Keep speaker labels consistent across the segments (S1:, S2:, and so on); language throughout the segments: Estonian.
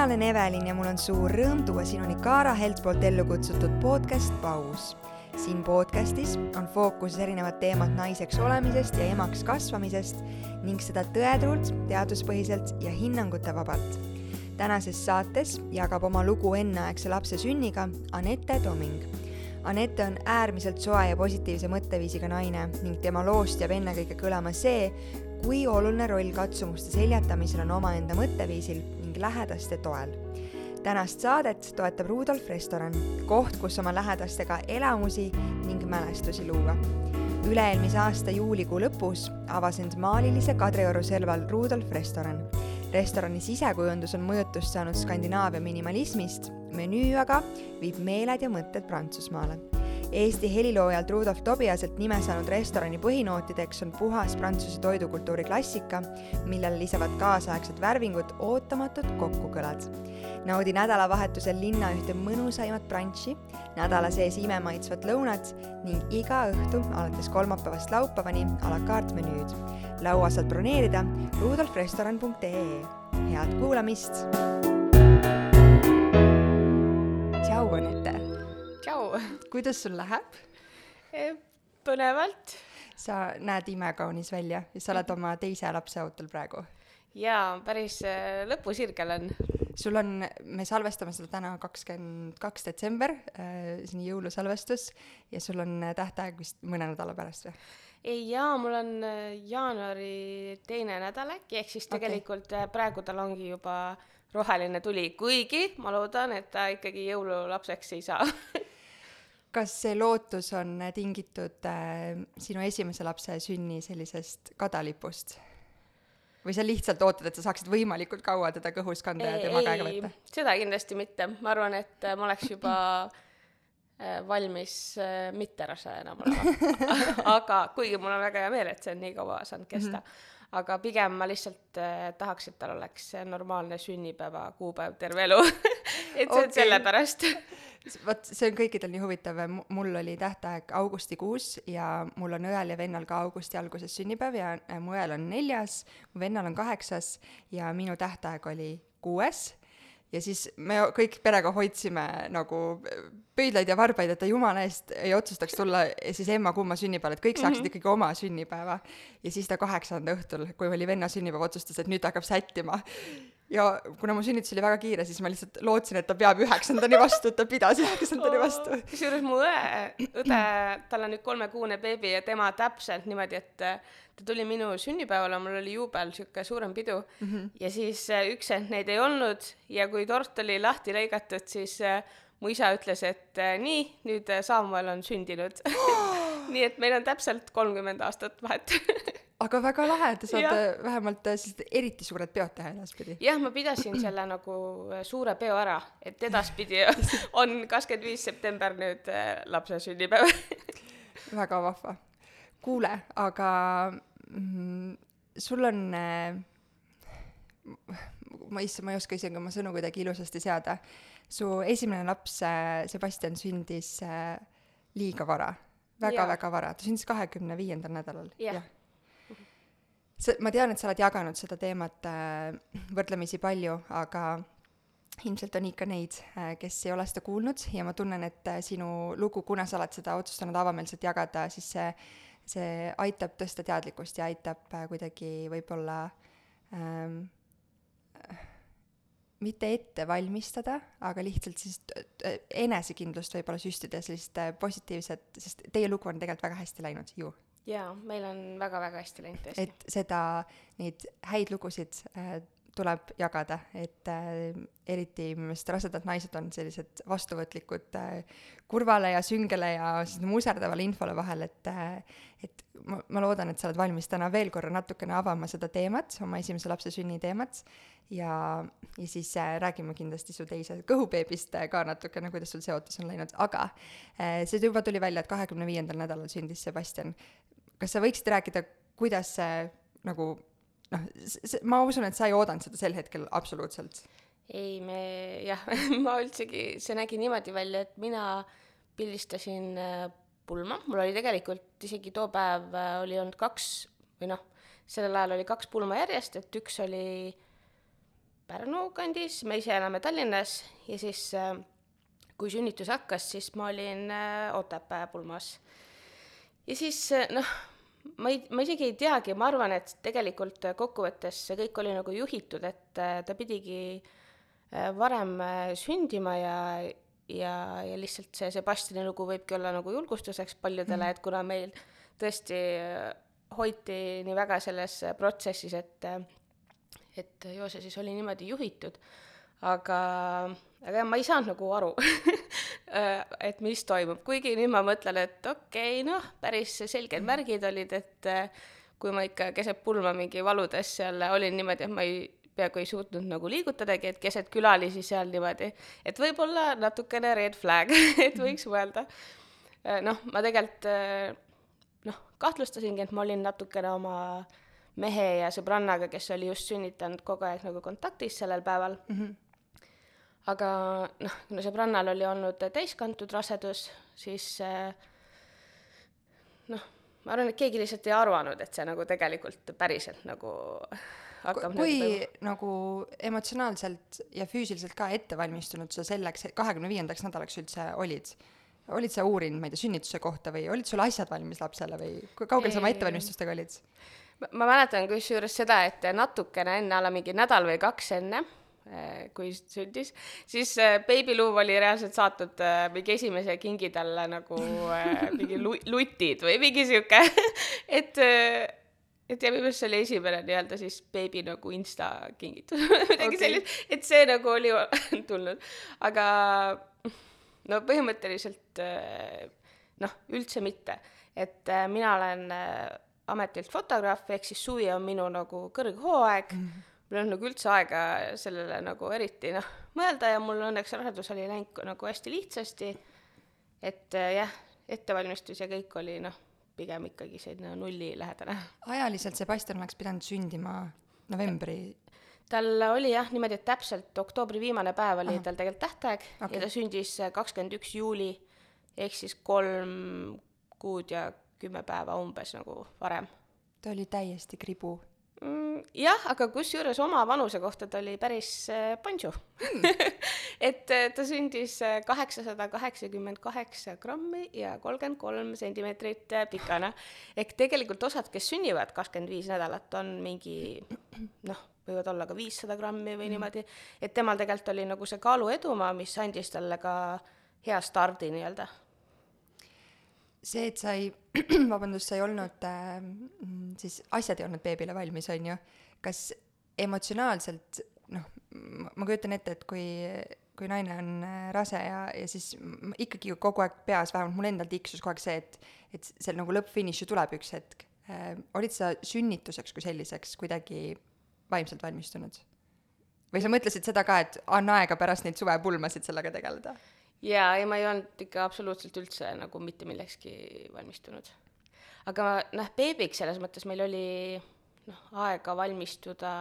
S1: mina olen Evelin ja mul on suur rõõm tuua sinuni Kaara Helt poolt ellu kutsutud podcast Paus. siin podcastis on fookuses erinevad teemad naiseks olemisest ja emaks kasvamisest ning seda tõetruult, teaduspõhiselt ja hinnangutevabalt. tänases saates jagab oma lugu enneaegse lapse sünniga Anette Toming Anette on äärmiselt soe ja positiivse mõtteviisiga naine ning tema loost jääb ennekõike kõlama see, kui oluline roll katsumuste seljatamisel on omaenda mõtteviisil lähedaste toel. tänast saadet toetab Rudolf restoran, koht, kus oma lähedastega elamusi ning mälestusi luua. üle-eelmise aasta juulikuu lõpus avas end maalilise Kadrioru serval Rudolf restoran. restorani sisekujundus on mõjutust saanud Skandinaavia minimalismist menüü aga viib meeled ja mõtted Prantsusmaale. Eesti heliloojalt Rudolf Tobiaselt nime saanud restorani põhinootideks on puhas prantsuse toidukultuuri klassika, millele lisavad kaasaegsed värvingud, ootamatud kokkukõlad. naudi nädalavahetusel linna ühte mõnusaimat brunchi, nädala sees imemaitsvat lõunat ning iga õhtu alates kolmapäevast laupäevani a la carte menüüd. laua saad broneerida rudolfrestoran.ee. head kuulamist! tšau, Anette!
S2: Tšau!
S1: kuidas sul läheb?
S2: põnevalt.
S1: sa näed imekaunis välja ja sa oled oma teise lapse ootel praegu.
S2: jaa, päris äh, lõpusirgel on.
S1: sul on, me salvestame seda täna kakskümmend kaks detsember äh,, see on jõulusalvestus ja sul on tähtaeg vist mõne nädala pärast või?
S2: ei jaa, mul on jaanuari teine nädal äkki, ehk siis tegelikult okay. praegu tal ongi juba roheline tuli, kuigi ma loodan, et ta ikkagi jõululapseks ei saa
S1: kas see lootus on tingitud äh, sinu esimese lapse sünni sellisest kadalipust? või sa lihtsalt ootad, et sa saaksid võimalikult kaua teda kõhus kanda ja tema käega võtta?
S2: seda kindlasti mitte, ma arvan, et äh, ma oleks juba äh, valmis äh, mitte rase enam olema aga kuigi mul on väga hea meel, et see on nii kaua saanud kesta mm. -hmm aga pigem ma lihtsalt äh, tahaks, et tal oleks normaalne sünnipäeva kuupäev terve elu et see okay. on sellepärast
S1: vot see on kõikidel nii huvitav, mul oli tähtaeg augustikuus ja mul on õel ja vennal ka augusti alguses sünnipäev ja mu õel on neljas, mu vennal on kaheksas ja minu tähtaeg oli kuues ja siis me kõik perega hoidsime nagu pöidlaid ja varbaid, et ta jumala eest ei otsustaks tulla siis emma kumma sünnipäeval, et kõik saaksid mm -hmm. ikkagi oma sünnipäeva. ja siis ta kaheksanda õhtul, kui oli venna sünnipäev, otsustas, et nüüd ta hakkab sättima ja kuna mu sünnitus oli väga kiire, siis ma lihtsalt lootsin, et ta peab üheksandani vastu, et ta pidas üheksandani vastu.
S2: kusjuures mu õe, õde, tal on nüüd kolmekuune beebi ja tema täpselt niimoodi, et ta tuli minu sünnipäevale, mul oli juubel, sihuke suurem pidu mm. -hmm. ja siis äh, üks hetk neid ei olnud ja kui tort oli lahti lõigatud, siis äh, mu isa ütles, et äh, nii, nüüd Samuel on sündinud nii et meil on täpselt kolmkümmend aastat vahet
S1: aga väga lahe, te saate vähemalt sellised eriti suured peod teha edaspidi.
S2: jah, ma pidasin selle nagu suure peo ära, et edaspidi on kakskümmend viis september nüüd lapse sünnipäev.
S1: Väga vahva. kuule, aga mm, sul on äh, ma issand, ma ei oska isegi oma sõnu kuidagi ilusasti seada. su esimene laps äh, Sebastian sündis äh, liiga vara. Väga,, väga-väga vara, ta sündis kahekümne viiendal nädalal.
S2: Jah
S1: sa, ma tean, et sa oled jaganud seda teemat äh, võrdlemisi palju, aga ilmselt on ikka neid, äh, kes ei ole seda kuulnud ja ma tunnen, et äh, sinu lugu, kuna sa oled seda otsustanud avameelselt jagada, siis see see aitab tõsta teadlikkust ja aitab kuidagi võib-olla ähm, mitte ette valmistada, aga lihtsalt siis enesekindlust võib-olla süstida, sellist positiivset, sest teie lugu on tegelikult väga hästi läinud ju.
S2: Jaa, meil on väga-väga hästi läinud tõesti.
S1: et seda, neid häid lugusid äh, tuleb jagada, et äh, eriti minu meelest rasedad naised on sellised vastuvõtlikud äh, kurvale ja süngele ja muserdavale infole vahel, et äh, et ma, ma loodan, et sa oled valmis täna veel korra natukene avama seda teemat, oma esimese lapse sünni teemat, ja, ja siis äh, räägime kindlasti su teise kõhubeebist äh, ka natukene, kuidas sul see ootus on läinud, aga äh, see juba tuli välja, et kahekümne viiendal nädalal sündis Sebastian. Kas sa võiksid rääkida, kuidas see nagu noh, ma usun, et sa ei oodanud seda sel hetkel absoluutselt.
S2: ei, me jah ma üldsegi, see nägi niimoodi välja, et mina pildistasin äh, pulma, mul oli tegelikult isegi too päev äh, oli olnud kaks või noh, sellel ajal oli kaks pulma järjest, et üks oli Pärnu kandis, me ise elame Tallinnas ja siis äh, kui sünnitus hakkas, siis ma olin Otepää pulmas. ja siis noh, ma ei, ma isegi ei teagi, ma arvan, et tegelikult kokkuvõttes see kõik oli nagu juhitud, et ta pidigi varem sündima ja, ja, ja lihtsalt see Sebastiani lugu võibki olla nagu julgustuseks paljudele mm., et kuna meil tõesti hoiti nii väga selles protsessis, et et Joose siis oli niimoodi juhitud, aga, aga ma ei saanud nagu aru et mis toimub, kuigi nüüd ma mõtlen, et okei okay,, noh, päris selged märgid olid, et kui ma ikka keset pulma mingi valudes seal olin niimoodi, et ma ei, peaaegu ei suutnud nagu liigutadagi, et keset külalisi seal niimoodi, et võib-olla natukene red flag et võiks mõelda. noh, ma tegelikult noh, kahtlustasingi, et ma olin natukene oma äh, mehe ja sõbrannaga, kes oli just sünnitanud, kogu aeg nagu kontaktis sellel päeval mm. -hmm. Aga noh, kuna sõbrannal oli olnud täiskantud rasedus, siis eh, noh, ma arvan, et keegi lihtsalt ei arvanud, et see nagu tegelikult päriselt nagu
S1: hakkab kui nagu, nagu emotsionaalselt ja füüsiliselt ka ettevalmistunud sa selleks kahekümne viiendaks nädalaks üldse olid? olid sa uurinud, ma ei tea, sünnituse kohta või olid sul asjad valmis lapsele või kui kaugel sa oma ettevalmistustega olid?
S2: ma mäletan kusjuures seda, et natukene enne, alla mingi nädal või kaks enne, kui sündis, siis eh, Baby Lou oli reaalselt saatnud eh, mingi esimese kingi talle nagu mingi lu-, lutid või mingi sihuke et et ja minu meelest see oli esimene nii-öelda siis beebi nagu insta kingitus midagi okay. sellist, et see nagu oli tulnud, aga no põhimõtteliselt noh, üldse mitte, et mina olen ametilt fotograaf, ehk siis suvi on minu nagu kõrghooaeg mm. -hmm. Mul ei olnud nagu üldse aega sellele nagu eriti noh, mõelda ja mul õnneks rasedus oli läinud nagu hästi lihtsasti. et äh, jah, ettevalmistus ja kõik oli noh, pigem ikkagi selline nullilähedane.
S1: ajaliselt Sebastian oleks pidanud sündima novembri
S2: tal oli jah niimoodi, et täpselt oktoobri viimane päev oli Aha. tal tegelikult tähtaeg okay. ja ta sündis kakskümmend üks juuli ehk siis kolm kuud ja kümme päeva umbes nagu varem.
S1: ta oli täiesti kribu.
S2: Jah, aga kusjuures oma vanuse kohta ta oli päris äh, panšu mm. et äh, ta sündis äh, kaheksasada kaheksakümmend kaheksa grammi ja kolmkümmend kolm sentimeetrit pikana. ehk tegelikult osad, kes sünnivad kakskümmend viis nädalat, on mingi noh, võivad olla ka viissada grammi või mm. niimoodi, et temal tegelikult oli nagu see kaalu edumaa, mis andis talle ka hea stardi nii-öelda
S1: see, et sa ei, vabandust, sa ei olnud äh,, siis asjad ei olnud beebile valmis, on ju, kas emotsionaalselt, noh, ma kujutan ette, et kui, kui naine on äh, rase ja, ja siis ikkagi kogu aeg peas, vähemalt mul endal tiksus kogu aeg see, et, et see nagu lõppfiniš ju tuleb üks hetk äh,. olid sa sünnituseks kui selliseks kuidagi vaimselt valmistunud? või sa mõtlesid seda ka, et on aega pärast neid suvepulmasid sellega tegeleda?
S2: Jaa, ei ma ei olnud ikka absoluutselt üldse nagu mitte millekski valmistunud. aga noh, beebiks selles mõttes meil oli noh, aega valmistuda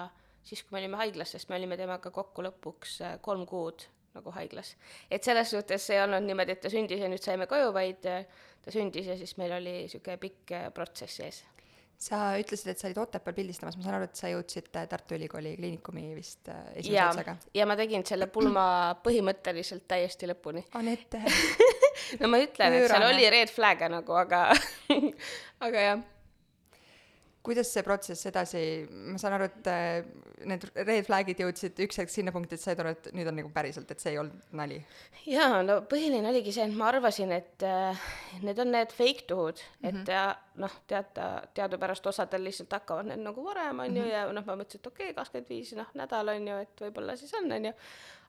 S2: siis, kui me olime haiglas, sest me olime temaga kokku lõpuks äh, kolm kuud nagu haiglas. et selles suhtes ei olnud niimoodi, et ta sündis ja nüüd saime koju, vaid äh, ta sündis ja siis meil oli niisugune pikk äh, protsess ees
S1: sa ütlesid, et sa olid Otepääl pildistamas, ma saan aru, et sa jõudsid äh, Tartu Ülikooli Kliinikumi vist äh, esimese otsaga?
S2: ja ma tegin selle pulma põhimõtteliselt täiesti lõpuni.
S1: on ette
S2: no ma ütlen, et seal oli red flag'e nagu, aga aga jah
S1: kuidas see protsess edasi, ma saan aru, et äh, need red flag'id jõudsid üks hetk sinna punkti, et said aru, et nüüd on nagu päriselt, et see ei olnud nali?
S2: jaa, no põhiline oligi see, et ma arvasin, et äh, need on need fake tuhud, et mm -hmm. noh, teata, teadupärast osadel lihtsalt hakkavad need nagu varem, on ju, mhm. ja noh, ma mõtlesin, et okei okay,, kakskümmend viis, noh, nädal on ju, et võib-olla siis on, on ju,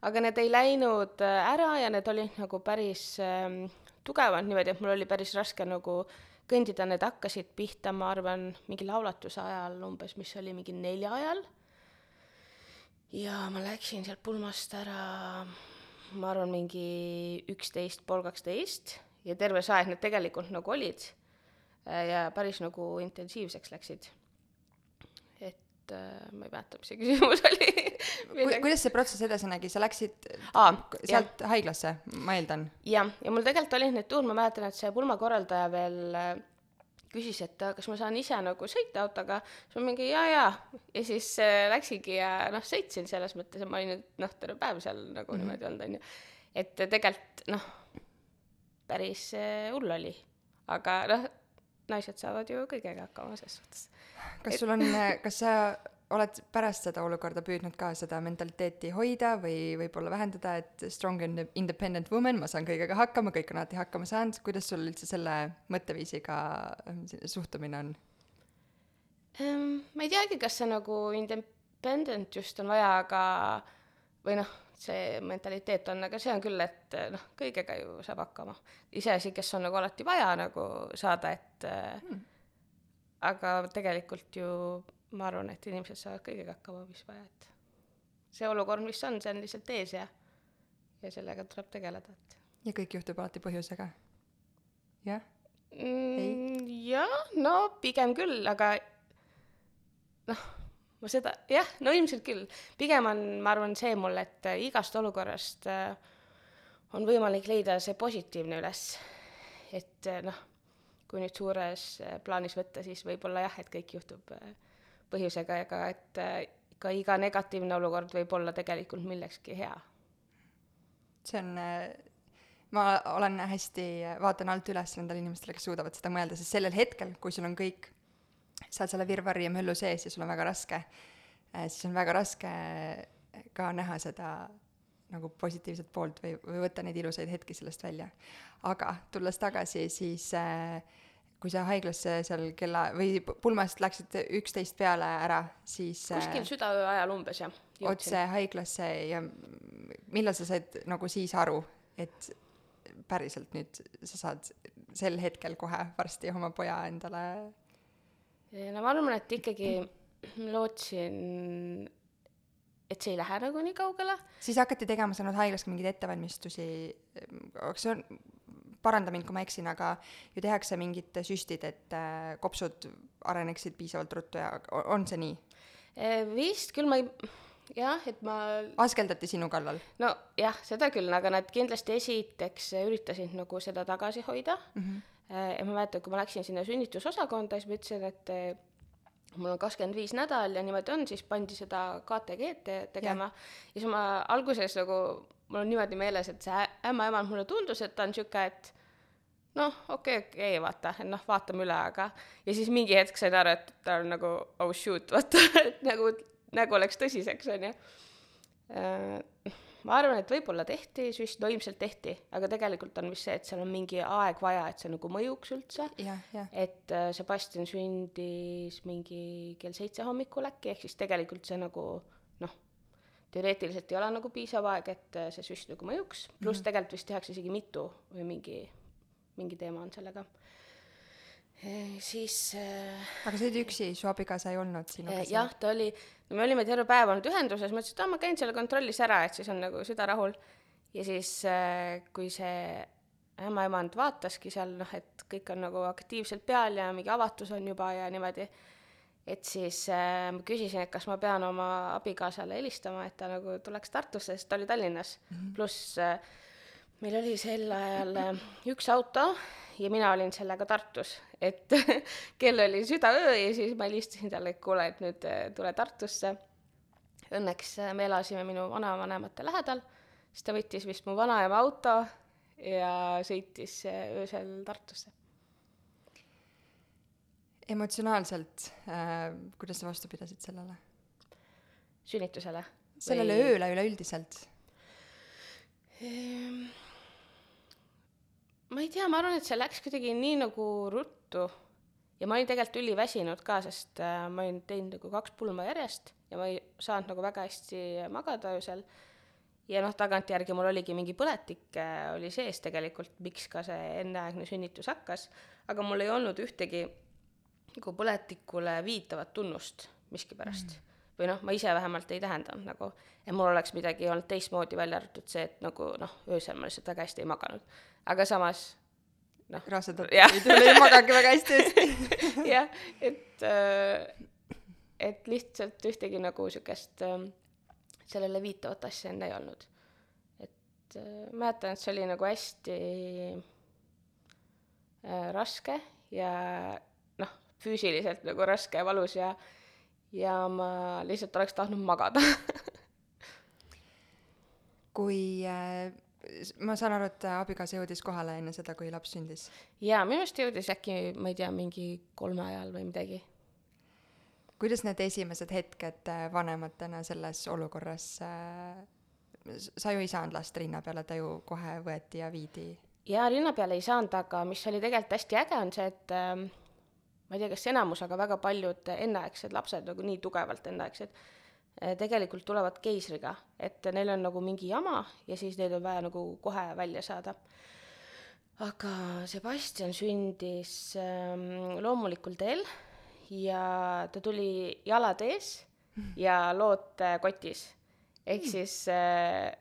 S2: aga need ei läinud äh, ära ja need olid nagu päris äh, tugevad niimoodi, et mul oli päris raske nagu äh, kõndida need hakkasid pihta, ma arvan, mingi laulatuse ajal umbes, mis oli mingi nelja ajal. ja ma läksin sealt pulmast ära, ma arvan, mingi üksteist, pool kaksteist ja terve see aeg need tegelikult nagu olid ja päris nagu intensiivseks läksid. et äh, ma ei mäleta, mis see küsimus oli
S1: kuidas see protsess edasi nägi, sa läksid Aa, sealt jah. haiglasse, ma eeldan?
S2: jah, ja mul tegelikult olid need tuud, ma mäletan, et see pulmakorraldaja veel äh, küsis, et kas ma saan ise nagu sõita autoga, siis ma mingi jaa, jaa. ja siis äh, läksingi ja noh, sõitsin selles mõttes, et ma olin nüüd noh, terve päev seal nagu mm -hmm. niimoodi olnud, onju. et tegelikult noh, päris äh, hull oli. aga noh, naised saavad ju kõigega hakkama selles suhtes.
S1: kas sul on, kas sa oled pärast seda olukorda püüdnud ka seda mentaliteeti hoida või võib-olla vähendada, et strong and independent woman, ma saan kõigega hakkama, kõik on alati hakkama saanud, kuidas sul üldse selle mõtteviisiga ähm, suhtumine on
S2: um,? ma ei teagi, kas see nagu independent just on vaja, aga või noh, see mentaliteet on, aga see on küll, et noh, kõigega ju saab hakkama. iseasi, kes on nagu alati vaja nagu saada, et hmm. aga tegelikult ju ma arvan, et inimesed saavad kõigega hakkama, mis vaja, et see olukord, mis on, see on lihtsalt ees ja, ja sellega tuleb tegeleda, et.
S1: ja kõik juhtub alati põhjusega? jah
S2: mm,? jah, no pigem küll, aga noh, ma seda, jah, no ilmselt küll. pigem on, ma arvan, see mul, et igast olukorrast äh, on võimalik leida see positiivne üles. et noh, kui nüüd suures plaanis võtta, siis võib-olla jah, et kõik juhtub äh, põhjusega, ega et äh, ka iga negatiivne olukord võib olla tegelikult millekski hea.
S1: see on, äh, ma olen hästi, vaatan alt üles nendele inimestele, kes suudavad seda mõelda, sest sellel hetkel, kui sul on kõik, sa oled selle virvarri ja möllu sees ja sul on väga raske, äh, siis on väga raske ka näha seda nagu positiivset poolt või, või võtta neid ilusaid hetki sellest välja. aga tulles tagasi, siis äh, kui sa haiglasse seal kella või pulmast läksid üksteist peale ära, siis
S2: kuskil südaöö ajal umbes, jah.
S1: otse haiglasse ja millal sa said nagu siis aru, et päriselt nüüd sa saad sel hetkel kohe varsti oma poja endale?
S2: no ma arvan, et ikkagi lootsin, et see ei lähe nagu nii kaugele.
S1: siis hakati tegema seal haiglas mingeid ettevalmistusi, kas see on, paranda mind, kui ma eksin, aga ju tehakse mingid süstid, et äh, kopsud areneksid piisavalt ruttu ja on see nii?
S2: Äh, vist küll, ma ei, jah, et ma
S1: askeldati sinu kallal?
S2: nojah, seda küll, aga nad kindlasti esiteks üritasid nagu seda tagasi hoida mm. -hmm. ja ma mäletan, kui ma läksin sinna sünnitusosakonda, siis ma ütlesin, et mul on kakskümmend viis nädal ja niimoodi on, siis pandi seda KTG-d tegema ja. ja siis ma alguses nagu mul on niimoodi meeles, et see ämmaemand mulle tundus, et ta on sihuke, et noh, okei okay,, okei okay,, vaata, et noh, vaatame üle, aga ja siis mingi hetk sain aru, et ta on nagu oh shoot, vaata, et nagu nägu läks tõsiseks, onju. Äh, ma arvan, et võib-olla tehti süst, no ilmselt tehti, aga tegelikult on vist see, et seal on mingi aeg vaja, et see nagu mõjuks üldse. et äh, Sebastian sündis mingi kell seitse hommikul äkki, ehk siis tegelikult see nagu teoreetiliselt ei ole nagu piisav aeg, et äh, see süst nagu mõjuks, pluss -hmm. tegelikult vist tehakse isegi mitu või mingi, mingi teema on sellega e,. siis äh,
S1: aga sa olid üksi, su abikaasa ei olnud sinuga
S2: e,? jah, ta oli, no me olime terve päev olnud ühenduses, mõtlesin, et aa, ma käin selle kontrollis ära, et siis on nagu süda rahul. ja siis äh,, kui see ämmaemand vaataski seal, noh, et kõik on nagu aktiivselt peal ja mingi avatus on juba ja niimoodi et siis äh, ma küsisin, et kas ma pean oma abikaasale helistama, et ta nagu tuleks Tartusse, sest ta oli Tallinnas. Mm -hmm.. pluss äh, meil oli sel ajal äh, üks auto ja mina olin sellega Tartus, et kell oli südaöö ja siis ma helistasin talle, et kuule, et nüüd äh, tule Tartusse. Õnneks äh, me elasime minu vanavanemate lähedal, siis ta võttis vist mu vanaema auto ja sõitis äh, öösel Tartusse
S1: emotsionaalselt äh,, kuidas sa vastu pidasid sellele?
S2: sünnitusele?
S1: sellele või... ööle üleüldiselt
S2: ehm,? ma ei tea, ma arvan, et see läks kuidagi nii nagu ruttu ja ma olin tegelikult üliväsinud ka, sest äh, ma olin teinud nagu kaks pulma järjest ja ma ei saanud nagu väga hästi magada öösel. ja noh, tagantjärgi mul oligi mingi põletik äh, oli sees tegelikult, miks ka see enneaegne sünnitus hakkas, aga mul ei olnud ühtegi nagu põletikule viitavat tunnust miskipärast mm. või noh, ma ise vähemalt ei tähendanud nagu, et mul oleks midagi olnud teistmoodi, välja arvatud see, et nagu noh, öösel ma lihtsalt väga hästi ei maganud. aga samas
S1: noh. rasedad ei magagi väga hästi
S2: öösel jah, et äh, et lihtsalt ühtegi nagu niisugust äh, sellele viitavat asja enne ei olnud. et äh, mäletan, et see oli nagu hästi äh, raske ja füüsiliselt nagu raske ja valus ja ja ma lihtsalt oleks tahtnud magada
S1: kui äh, ma saan aru, et abikaasa jõudis kohale enne seda, kui laps sündis.
S2: jaa, minu arust jõudis äkki, ma ei tea, mingi kolme ajal või midagi.
S1: kuidas need esimesed hetked äh, vanematena selles olukorras äh,, sa ju ei saanud last rinna peale, ta ju kohe võeti ja viidi.
S2: jaa, linna peale ei saanud, aga mis oli tegelikult hästi äge, on see, et ähm, ma ei tea, kas enamus, aga väga paljud enneaegsed lapsed nagu nii tugevalt enneaegsed äh, tegelikult tulevad keisriga, et neil on nagu mingi jama ja siis neid on vaja nagu kohe välja saada. aga Sebastian sündis ähm, loomulikul teel ja ta tuli jalad ees ja lood kotis. ehk siis äh,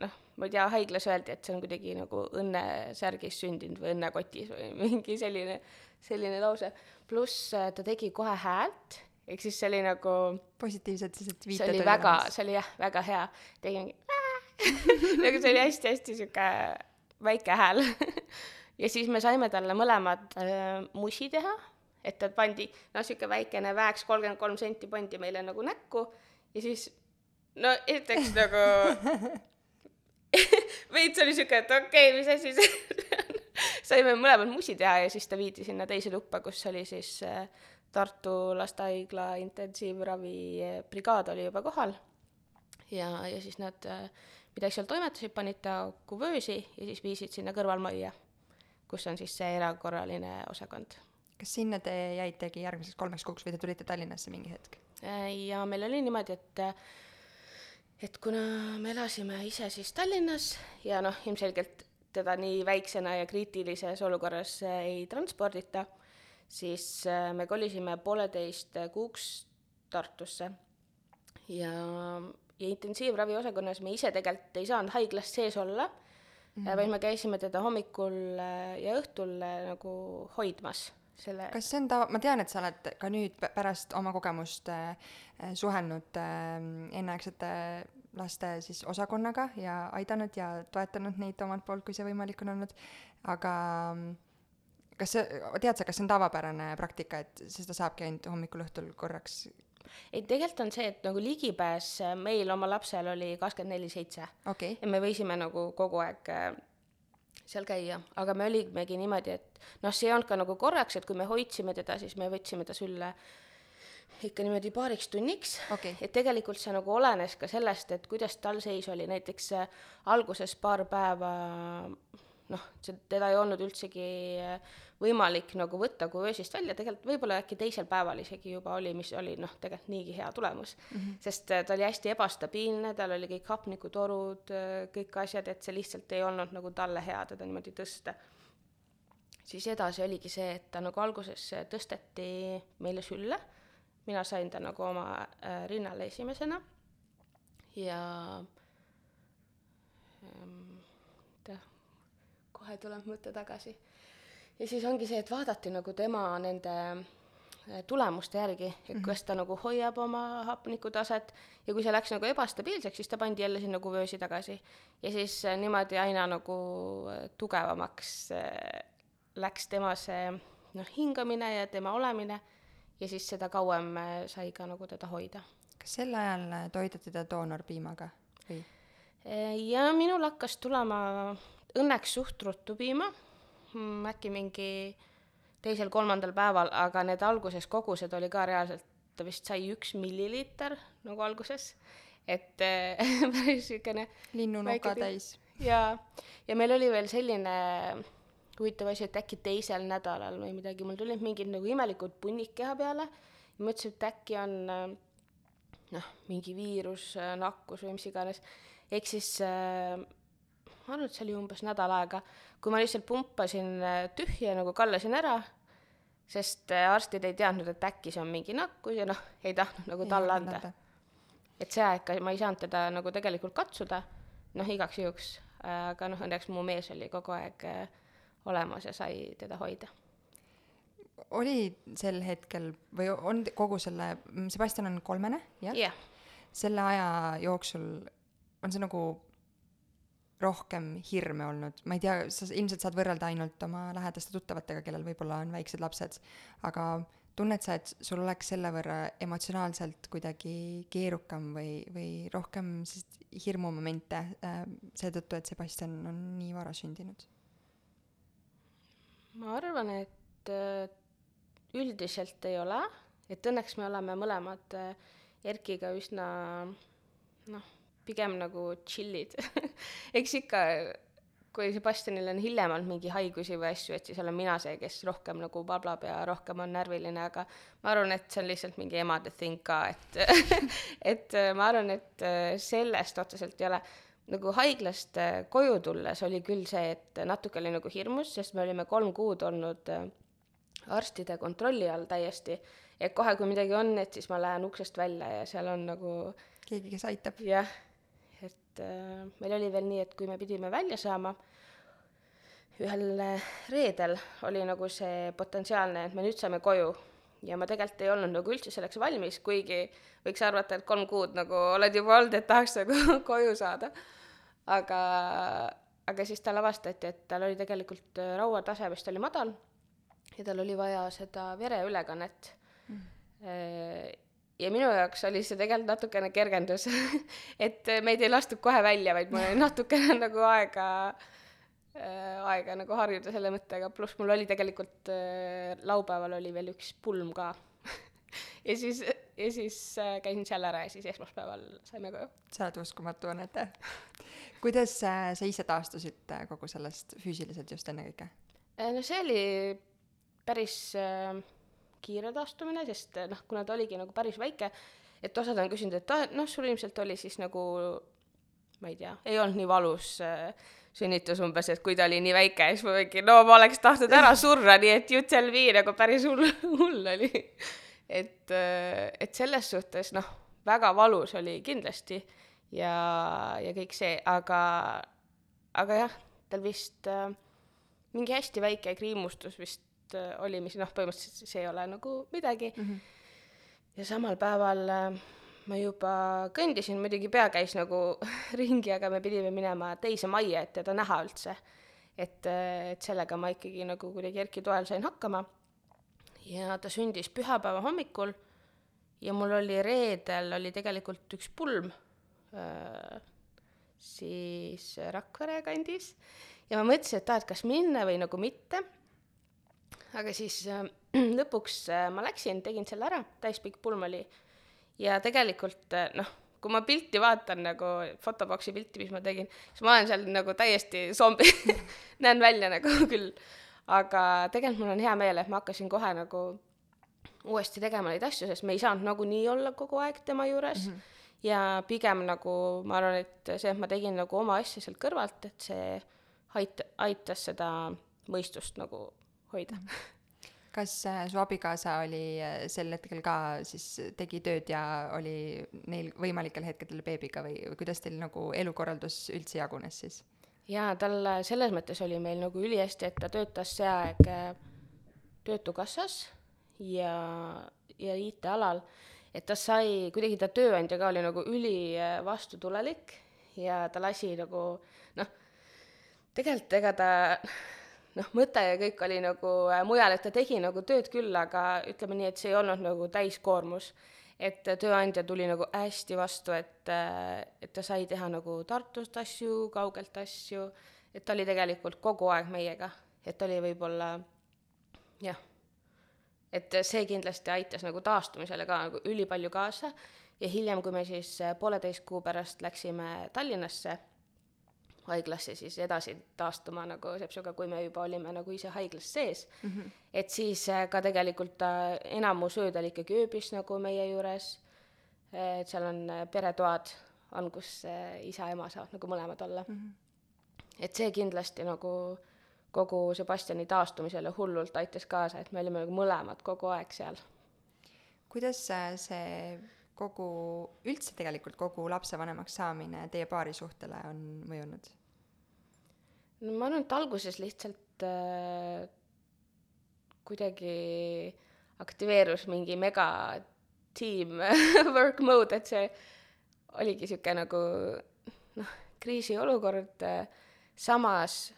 S2: noh, ma ei tea, haiglas öeldi, et see on kuidagi nagu õnnesärgis sündinud või õnnekotis või mingi selline, selline lause. pluss äh, ta tegi kohe häält, ehk siis see oli nagu,
S1: positiivselt siis, et
S2: see
S1: viited
S2: oli
S1: olid
S2: väga, see oli jah, väga hea. tegi mingi nagu see oli hästi-hästi sihuke väike hääl. ja siis me saime talle mõlemad äh, musi teha, et ta pandi, noh, sihuke väikene vääks, kolmkümmend kolm senti pandi meile nagu näkku ja siis no esiteks nagu veits oli siuke, et okei okay,, mis asi see. Saime mõlemad musi teha ja siis ta viidi sinna teise tuppa, kus oli siis äh, Tartu lastehaigla intensiivravi äh, oli juba kohal. ja, ja siis nad äh, midagi seal toimetasid, panid ta kuvöösi ja siis viisid sinna kõrvalmajja, kus on siis see erakorraline osakond.
S1: kas sinna te jäitegi järgmiseks kolmeks kuuks või te tulite Tallinnasse mingi hetk?
S2: Ja meil oli niimoodi, et et kuna me elasime ise siis Tallinnas ja noh, ilmselgelt teda nii väiksena ja kriitilises olukorras äh, ei transpordita, siis äh, me kolisime pooleteist kuuks Tartusse ja, ja intensiivravi osakonnas me ise tegelikult ei saanud haiglas sees olla mm, -hmm. vaid me käisime teda hommikul äh, ja õhtul äh, nagu hoidmas selle
S1: kas see on tava, ma tean, et sa oled ka nüüd pä- pärast oma kogemust äh, äh, suhelnud äh, enneaegsete laste siis osakonnaga ja aidanud ja toetanud neid omalt poolt, kui see võimalik on olnud, aga mm, kas see, tead sa, kas see on tavapärane praktika, et seda saabki ainult hommikul-õhtul korraks?
S2: ei, tegelikult on see, et nagu ligipääs äh, meil oma lapsel oli kakskümmend neli seitse. Ja me võisime nagu kogu aeg äh, seal käia, aga me olimegi niimoodi, et noh, see ei olnud ka nagu korraks, et kui me hoidsime teda, siis me võtsime ta sülle ikka niimoodi paariks tunniks
S1: okei,
S2: et tegelikult see nagu olenes ka sellest, et kuidas tal seis oli, näiteks äh, alguses paar päeva noh, see, teda ei olnud üldsegi äh, võimalik nagu võtta kuvöösist välja, tegelikult võib-olla äkki teisel päeval isegi juba oli, mis oli noh, tegelikult niigi hea tulemus mm. -hmm. sest äh, ta oli hästi ebastabiilne, tal oli kõik hapnikutorud, kõik asjad, et see lihtsalt ei olnud nagu talle hea teda niimoodi tõsta. siis edasi oligi see, et ta nagu alguses tõsteti meile sülle mina sain ta nagu oma äh, rinnale esimesena. Ja ähm, ta kohe tuleb mõte tagasi. Ja siis ongi see, et vaadati nagu tema nende äh, tulemuste järgi, et kas ta nagu hoiab oma hapnikutaset ja kui see läks nagu ebastabiilseks, siis ta pandi jälle sinna kuvöösi tagasi. Ja siis äh, niimoodi aina nagu äh, tugevamaks äh, läks tema see noh, hingamine ja tema olemine ja siis seda kauem äh, sai ka nagu teda hoida.
S1: kas sel ajal äh, toideti ta doonorpiimaga või?
S2: ja minul hakkas tulema õnneks suht ruttu piima, äkki mingi teisel-kolmandal päeval, aga need alguses kogused oli ka reaalselt, ta vist sai üks milliliiter nagu alguses, et äh, päris niisugune
S1: linnunuka täis.
S2: ja, ja meil oli veel selline huvitav asi, et äkki teisel nädalal või midagi, mul tulid mingid nagu imelikud punnik keha peale ja mõtlesin, et äkki on äh, noh, mingi viirus, nakkus või mis iganes. ehk siis äh, ma arvan, et see oli umbes nädal aega, kui ma lihtsalt pumpasin äh, tühja nagu kallasin ära, sest äh, arstid ei teadnud, et äkki see on mingi nakkus ja noh, ei tahtnud nagu talle anda. et see aeg ka ma ei saanud teda nagu tegelikult katsuda, noh igaks juhuks, aga noh, õnneks mu mees oli kogu aeg äh, olemas ja sai teda hoida.
S1: oli sel hetkel või on kogu selle, Sebastian on kolmene, jah
S2: jah,
S1: selle aja jooksul on see nagu rohkem hirme olnud, ma ei tea, sa ilmselt saad võrrelda ainult oma lähedaste tuttavatega, kellel võib-olla on väiksed lapsed, aga tunned sa, et sul oleks selle võrra emotsionaalselt kuidagi keerukam või, või rohkem sellist hirmumomente äh, seetõttu, et Sebastian on nii vara sündinud?
S2: Ma arvan, et äh, üldiselt ei ole, et õnneks me oleme mõlemad äh, Erkiga üsna noh, pigem nagu chill'id eks ikka kui Sebastianil on hiljemalt mingi haigusi või asju, et siis olen mina see, kes rohkem nagu pablab ja rohkem on närviline, aga ma arvan, et see on lihtsalt mingi emade thing ka, et et äh, ma arvan, et sellest otseselt ei ole. Nagu haiglast äh, koju tulles oli küll see, et natuke oli nagu hirmus, sest me olime kolm kuud olnud arstide kontrolli all täiesti, et kohe, kui midagi on, et siis ma lähen uksest välja ja seal on nagu
S1: keegi, kes aitab?
S2: jah et äh, meil oli veel nii, et kui me pidime välja saama, ühel äh, reedel oli nagu see potentsiaalne, et me nüüd saame koju ja ma tegelikult ei olnud nagu üldse selleks valmis, kuigi võiks arvata, et kolm kuud nagu oled juba olnud, et tahaks nagu koju saada. aga, aga siis tal avastati, et tal oli tegelikult äh, rauatase vist oli madal ja tal oli vaja seda vereülekannet mm ja minu jaoks oli see tegelikult natukene kergendus et meid ei lastud kohe välja, vaid mul oli natukene nagu aega äh,, aega nagu harjuda selle mõttega, pluss mul oli tegelikult äh, laupäeval oli veel üks pulm ka ja siis, ja siis äh, käisin seal ära ja siis esmaspäeval saime koju.
S1: sa oled uskumatu, Anette kuidas äh, sa ise taastusid äh, kogu sellest füüsiliselt just ennekõike?
S2: Äh, no see oli päris äh, kiire taastumine, sest noh, kuna ta oligi nagu päris väike, et osad on küsinud, et noh, sul ilmselt oli siis nagu ma ei tea, ei olnud nii valus äh, sünnitus umbes, et kui ta oli nii väike, siis ma mingi, no ma oleks tahtnud ära surra, nii et you tell me nagu päris hull, hull oli. et, et selles suhtes noh, väga valus oli kindlasti ja, ja kõik see, aga, aga jah, tal vist äh, mingi hästi väike kriimustus vist äh, oli, mis noh, põhimõtteliselt see ei ole nagu midagi mm. -hmm. ja samal päeval äh, ma juba kõndisin, muidugi pea käis nagu ringi, aga me pidime minema teise majja, et teda näha üldse. et, äh, et sellega ma ikkagi nagu kuidagi Erki toel sain hakkama. ja ta sündis pühapäeva hommikul ja mul oli reedel oli tegelikult üks pulm äh, siis Rakvere kandis ja ma mõtlesin, et aa, et kas minna või nagu mitte aga siis äh, lõpuks äh, ma läksin, tegin selle ära, täispikk pulm oli. Ja tegelikult äh, noh, kui ma pilti vaatan nagu fotoboksi pilti, mis ma tegin, siis ma olen seal nagu täiesti zombi näen välja nagu küll. aga tegelikult mul on hea meel, et ma hakkasin kohe nagu uuesti tegema neid asju, sest me ei saanud nagunii olla kogu aeg tema juures mm. -hmm. ja pigem nagu ma arvan, et see, et ma tegin nagu oma asja sealt kõrvalt, et see ait-, aitas seda mõistust nagu hoida.
S1: kas äh, su abikaasa oli äh, sel hetkel ka siis, tegi tööd ja oli neil võimalikel hetkedel beebiga või, või kuidas teil nagu elukorraldus üldse jagunes siis?
S2: jaa, tal äh, selles mõttes oli meil nagu ülihästi, et ta töötas see aeg Töötukassas ja, ja IT-alal, et ta sai, kuidagi ta tööandja ka oli nagu ülivastutulelik ja ta lasi nagu noh, tegelikult ega ta noh, mõte ja kõik oli nagu äh, mujal, et ta tegi nagu tööd küll, aga ütleme nii, et see ei olnud nagu täiskoormus. et tööandja tuli nagu hästi vastu, et, äh, et ta sai teha nagu Tartust asju, kaugelt asju, et ta oli tegelikult kogu aeg meiega, et oli võib-olla jah, et see kindlasti aitas nagu taastumisele ka nagu ülipalju kaasa. Ja hiljem, kui me siis äh, pooleteist kuu pärast läksime Tallinnasse haiglasse siis edasi taastuma nagu sepsuga, kui me juba olime nagu ise haiglas sees mm. -hmm. et siis äh, ka tegelikult ta enamus ööd oli ikkagi ööbis nagu meie juures. et seal on äh, peretoad, on, kus äh, isa ja ema saavad nagu mõlemad olla mm. -hmm. et see kindlasti nagu kogu Sebastiani taastumisele hullult aitas kaasa, et me olime nagu mõlemad kogu aeg seal.
S1: kuidas see kogu, üldse tegelikult kogu lapsevanemaks saamine teie paari suhtele on mõjunud?
S2: no ma arvan, et alguses lihtsalt äh, kuidagi aktiveerus mingi mega team work mode, et see oligi sihuke nagu noh, kriisiolukord äh,, samas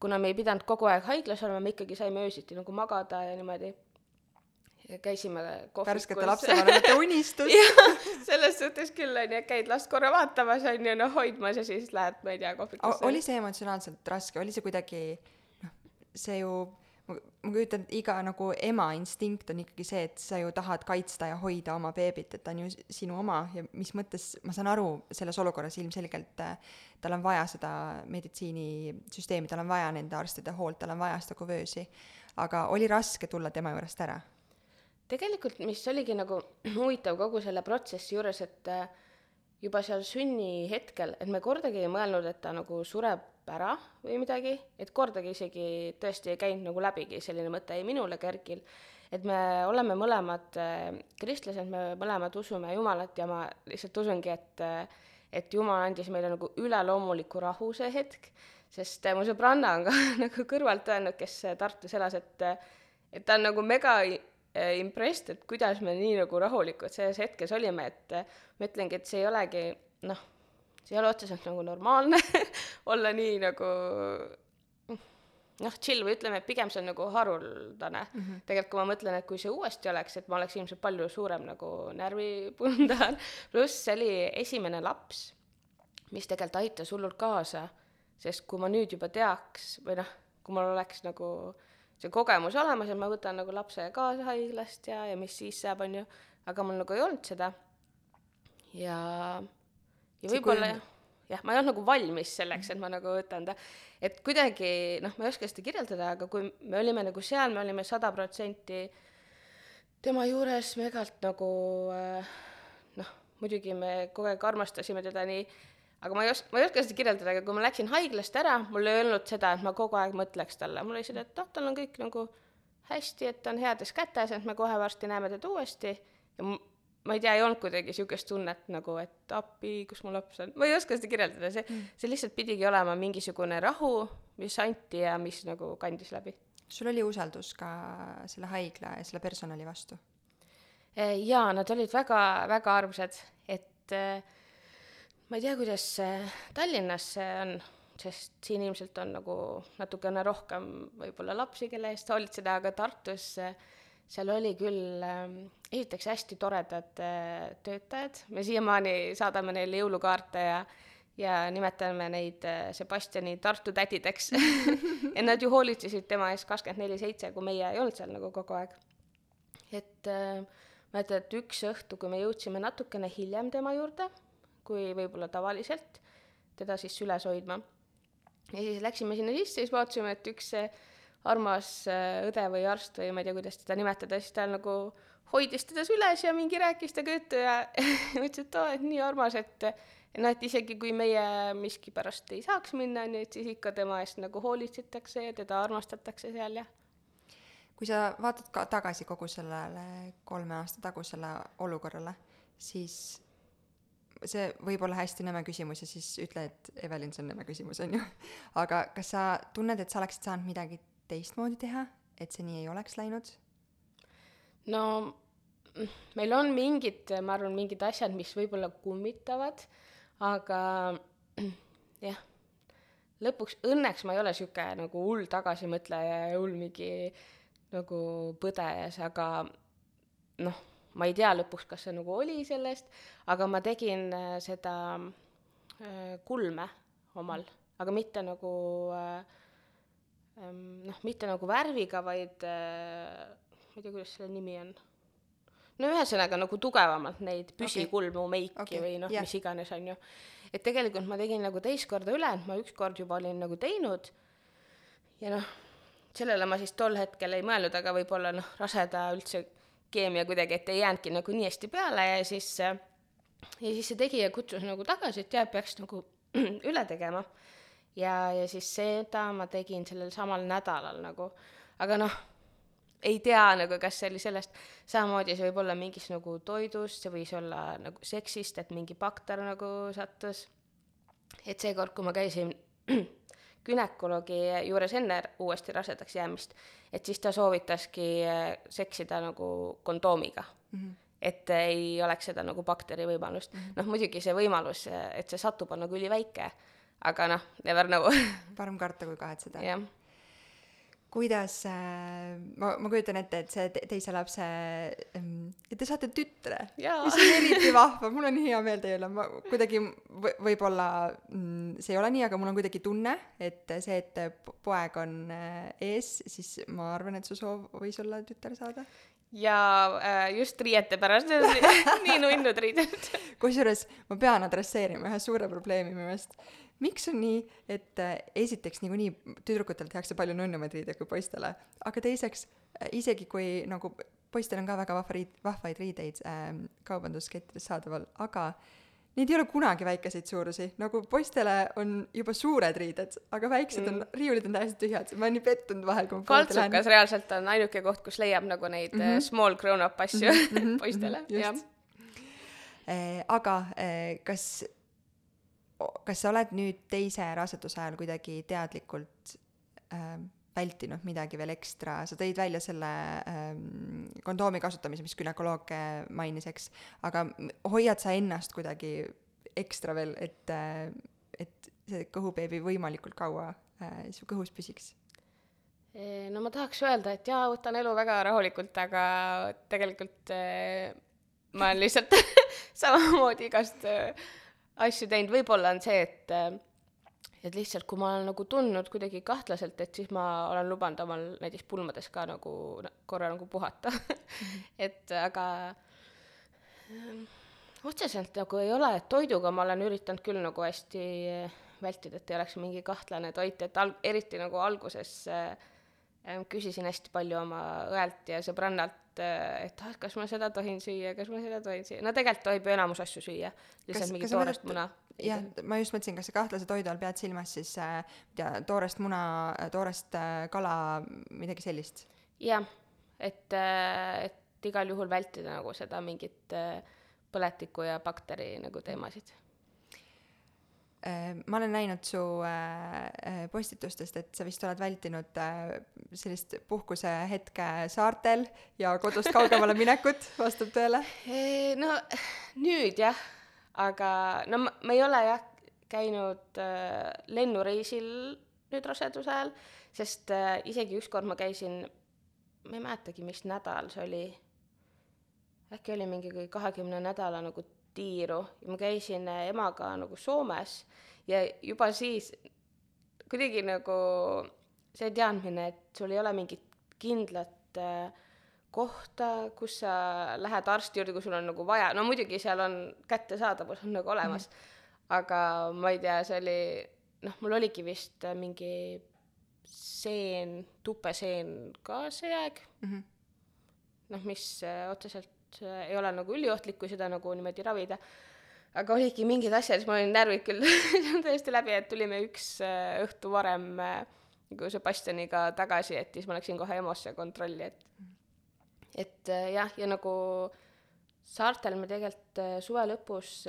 S2: kuna me ei pidanud kogu aeg haiglas olema, me ikkagi saime öösiti nagu magada ja niimoodi ja käisime
S1: värskete lapsevanemate unistus
S2: selles suhtes küll onju, käid last korra vaatamas onju, noh hoidmas ja siis lähed, ma ei tea, kohvikusse.
S1: oli see emotsionaalselt raske, oli see kuidagi noh, see ju ma, kujutan, et iga nagu ema instinkt on ikkagi see, et sa ju tahad kaitsta ja hoida oma beebit, et ta on ju sinu oma ja mis mõttes, ma saan aru, selles olukorras ilmselgelt äh, tal on vaja seda meditsiinisüsteemi, tal on vaja nende arstide hoolt, tal on vaja seda kuvöösi, aga oli raske tulla tema juurest ära?
S2: Tegelikult, mis oligi nagu huvitav kogu selle protsessi juures, et äh, juba seal sünnihetkel, et me kordagi ei mõelnud, et ta nagu sureb ära või midagi, et kordagi isegi tõesti ei käinud nagu läbigi selline mõte ei minul ega Erkil, et me oleme mõlemad äh, kristlased, me mõlemad usume Jumalat ja ma lihtsalt usungi, et äh, et Jumal andis meile nagu üleloomuliku rahu see hetk, sest mu sõbranna on ka nagu kõrvalt öelnud, kes Tartus elas, et et ta on nagu mega impressed, et kuidas me nii nagu rahulikud selles hetkes olime, et ma ütlengi, et see ei olegi noh, see ei ole otseselt nagu normaalne olla nii nagu noh, chill või ütleme, et pigem see on nagu haruldane mm. -hmm. tegelikult kui ma mõtlen, et kui see uuesti oleks, et ma oleks ilmselt palju suurem nagu närvipundar, pluss see oli esimene laps, mis tegelikult aitas hullult kaasa, sest kui ma nüüd juba teaks või noh, kui mul oleks nagu see kogemus olemas, et ma võtan nagu lapse kaasa haiglast ja, ja mis siis saab, on ju, aga mul nagu ei olnud seda. Ja, ja võib-olla jah, jah, ma ei olnud nagu valmis selleks, et ma nagu võtan ta, et kuidagi noh, ma ei oska seda kirjeldada, aga kui me olime nagu seal, me olime sada protsenti tema juures megalt nagu äh, noh, muidugi me kogu aeg armastasime teda nii, aga ma ei os-, ma ei oska seda kirjeldada, aga kui ma läksin haiglast ära, mul ei olnud seda, et ma kogu aeg mõtleks talle, mul oli seda, et noh, tal on kõik nagu hästi, et ta on heades kätes, et me kohe varsti näeme teda uuesti ja ma ei tea, ei olnud kuidagi niisugust tunnet nagu, et appi, kus mu laps on, ma ei oska seda kirjeldada, see mm., see lihtsalt pidigi olema mingisugune rahu, mis anti ja mis nagu kandis läbi.
S1: sul oli usaldus ka selle haigla ja selle personali vastu?
S2: Jaa, nad olid väga, väga armsad, et e, ma ei tea, kuidas Tallinnas see on, sest siin ilmselt on nagu natukene rohkem võib-olla lapsi, kelle eest hoolitseda, aga Tartus äh, seal oli küll äh, esiteks hästi toredad äh, töötajad, me siiamaani saadame neile jõulukaarte ja ja nimetame neid äh, Sebastiani Tartu tädideks ja nad ju hoolitsesid tema eest kakskümmend neli seitse, kui meie ei olnud seal nagu kogu aeg. et äh, mäletan, et üks õhtu, kui me jõudsime natukene hiljem tema juurde, kui võib-olla tavaliselt, teda siis süles hoidma, ja siis läksime sinna sisse, siis vaatasime, et üks armas äh, õde või arst või ma ei tea, kuidas teda nimetada, siis ta nagu hoidis teda süles ja mingi rääkis temaga juttu ja ütles, et aa, et nii armas, et noh, et isegi kui meie miskipärast ei saaks minna, on ju, et siis ikka tema eest nagu hoolitsetakse ja teda armastatakse seal ja
S1: kui sa vaatad ka tagasi kogu sellele kolme aasta tagusele olukorrale, siis see võib olla hästi nõme küsimus ja siis ütle, et Evelin, see on nõme küsimus, on ju. aga kas sa tunned, et sa oleksid saanud midagi teistmoodi teha, et see nii ei oleks läinud?
S2: no meil on mingid, ma arvan, mingid asjad, mis võib-olla kummitavad, aga jah, lõpuks õnneks ma ei ole niisugune nagu hull tagasimõtleja ja hull mingi nagu põdejas, aga noh, ma ei tea lõpuks, kas see nagu oli sellest, aga ma tegin äh, seda äh, kulme omal, aga mitte nagu äh, noh, mitte nagu värviga, vaid ma ei tea, kuidas selle nimi on. no ühesõnaga nagu tugevamalt neid püsikulmu okay. meiki okay. või noh yeah., mis iganes, on ju. et tegelikult ma tegin nagu teist korda üle, et ma ükskord juba olin nagu teinud ja noh, sellele ma siis tol hetkel ei mõelnud, aga võib-olla noh, raseda üldse keemia kuidagi, et ei jäänudki nagu nii hästi peale ja siis ja siis see tegija kutsus nagu tagasi, et jah, peaks nagu üle tegema ja, ja siis seda ma tegin sellel samal nädalal nagu, aga noh, ei tea nagu, kas see oli sellest, samamoodi see võib olla mingist nagu toidust, see võis olla nagu seksist, et mingi bakter nagu sattus. et seekord, kui ma käisin günekoloogi juures enne uuesti rasedaks jäämist, et siis ta soovitaski eh, seksida nagu kondoomiga mm. -hmm et ei oleks seda nagu bakteri võimalust mm -hmm.. noh, muidugi see võimalus, et see satub, on nagu üliväike aga noh, never know
S1: parem karta kui kahetseda.
S2: jah.
S1: Kuidas äh, ma, ma kujutan ette, et see te, teise lapse ähm,, et te saate tütre, mis on eriti vahva, mul on hea meel teie üle, ma kuidagi v võib-olla mm, see ei ole nii, aga mul on kuidagi tunne, et see, et poeg on äh, ees, siis ma arvan, et su soov võis olla tütar saada.
S2: Ja äh, just riiete pärast. Nii nunnud riided.
S1: kusjuures ma pean adresseerima ühe suure probleemi minu meelest miks on nii, et äh, esiteks niikuinii tüdrukutel tehakse palju nunnumaid riideid kui poistele, aga teiseks äh, isegi kui nagu poistel on ka väga vahva riid, vahvaid riideid ähm, kaubanduskettides saadaval, aga neid ei ole kunagi väikeseid suurusi, nagu poistele on juba suured riided, aga väiksed mm. on, riiulid on täiesti tühjad, ma olen nii pettunud vahel, kui
S2: ma kaltsukas reaalselt on ainuke koht, kus leiab nagu neid mm -hmm. small grown-up asju mm -hmm. poistele -hmm, jah.
S1: Aga kas kas sa oled nüüd teise raseduse ajal kuidagi teadlikult äh, vältinud midagi veel ekstra, sa tõid välja selle ähm, kondoomi kasutamise, mis gümnakoloog mainis, eks, aga hoiad sa ennast kuidagi ekstra veel, et äh,, et see kõhubeebi võimalikult kaua äh, su kõhus püsiks?
S2: no ma tahaks öelda, et jaa, võtan elu väga rahulikult, aga tegelikult äh, ma olen lihtsalt samamoodi igast äh, asju teinud, võib-olla on see, et äh, et lihtsalt, kui ma olen nagu tundnud kuidagi kahtlaselt, et siis ma olen lubanud omal näiteks pulmades ka nagu korra nagu puhata. Et aga äh, otseselt nagu ei ole, et toiduga ma olen üritanud küll nagu hästi äh, vältida, et ei oleks mingi kahtlane toit, et al-, eriti nagu alguses äh, küsisin hästi palju oma õelt ja sõbrannalt, et ah, kas ma seda tohin süüa, kas ma seda tohin süüa, no tegelikult tohib ju enamus asju süüa, lihtsalt mingi toorest muna.
S1: jah, ma just mõtlesin, kas sa kahtlase toidu all pead silmas siis äh, ma ei tea, toorest muna, toorest äh, kala, midagi sellist?
S2: jah, et, äh, et igal juhul vältida nagu seda mingit põletiku ja bakteri nagu teemasid
S1: Äh, ma olen näinud su äh, äh, postitustest, et sa vist oled vältinud sellist puhkusehetke saartel ja kodust kaugemale minekut, vastab tõele?
S2: no nüüd jah, aga no ma, ma ei ole jah käinud lennureisil nüüd raseduse ajal, sest isegi ükskord ma käisin, ma ei mäletagi, mis nädal see oli, äkki oli mingi kahekümne nädala nagu tiiru ja ma käisin äh, emaga nagu Soomes ja juba siis kuidagi nagu see teadmine, et sul ei ole mingit kindlat äh, kohta, kus sa lähed arsti juurde, kui sul on nagu vaja, no muidugi seal on kättesaadavus on nagu olemas mm, -hmm. aga ma ei tea, see oli noh, mul oligi vist äh, mingi seen, tupeseen ka see aeg mm. -hmm. noh, mis äh, otseselt ei ole nagu üliohtlik, kui seda nagu niimoodi ravida. aga olidki mingid asjad, siis mul olid närvid küll täiesti läbi, et tulime üks äh, õhtu varem äh, nagu Sebastianiga tagasi, et siis ma läksin kohe EMO-sse kontrolli, et et äh, jah, ja nagu saartel me tegelikult suve lõpus